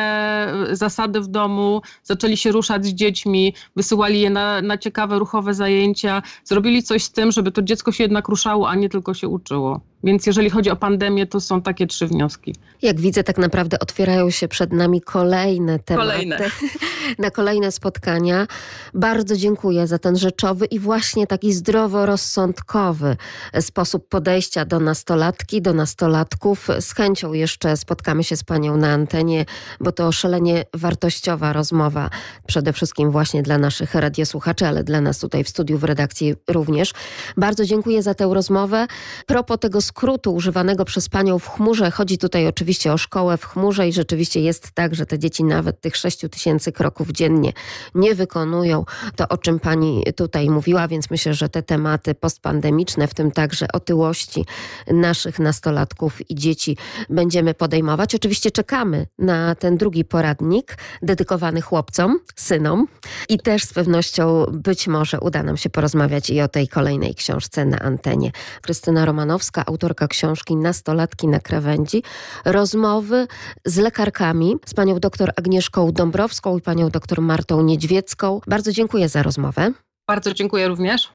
zasady w domu, zaczęli się ruszać z dziećmi, wysyłali je na, na ciekawe, ruchowe zajęcia, zrobili coś z tym, żeby to dziecko się jednak ruszało, a nie tylko się uczyło. Więc jeżeli chodzi o pandemię, to są takie trzy wnioski. Jak widzę, tak naprawdę otwierają się przed nami kolejne tematy. Kolejne. Na kolejne spotkania. Bardzo dziękuję za ten rzeczowy i właśnie taki zdroworozsądkowy sposób podejścia do nastolatki, do nastolatków. Z chęcią jeszcze spotkamy się z Panią na antenie, bo to szalenie wartościowa rozmowa. Przede wszystkim właśnie dla naszych radiosłuchaczy, ale dla nas tutaj w studiu, w redakcji również. Bardzo dziękuję za tę rozmowę. Propos tego skrótu używanego przez panią w chmurze. Chodzi tutaj oczywiście o szkołę w chmurze i rzeczywiście jest tak, że te dzieci nawet tych 6 tysięcy kroków dziennie nie wykonują. To o czym pani tutaj mówiła, więc myślę, że te tematy postpandemiczne, w tym także otyłości naszych nastolatków i dzieci będziemy podejmować. Oczywiście czekamy na ten drugi poradnik dedykowany chłopcom, synom i też z pewnością być może uda nam się porozmawiać i o tej kolejnej książce na antenie. Krystyna Romanowska, autor autorka książki Nastolatki na krawędzi, rozmowy z lekarkami, z panią doktor Agnieszką Dąbrowską i panią doktor Martą Niedźwiecką. Bardzo dziękuję za rozmowę. Bardzo dziękuję również.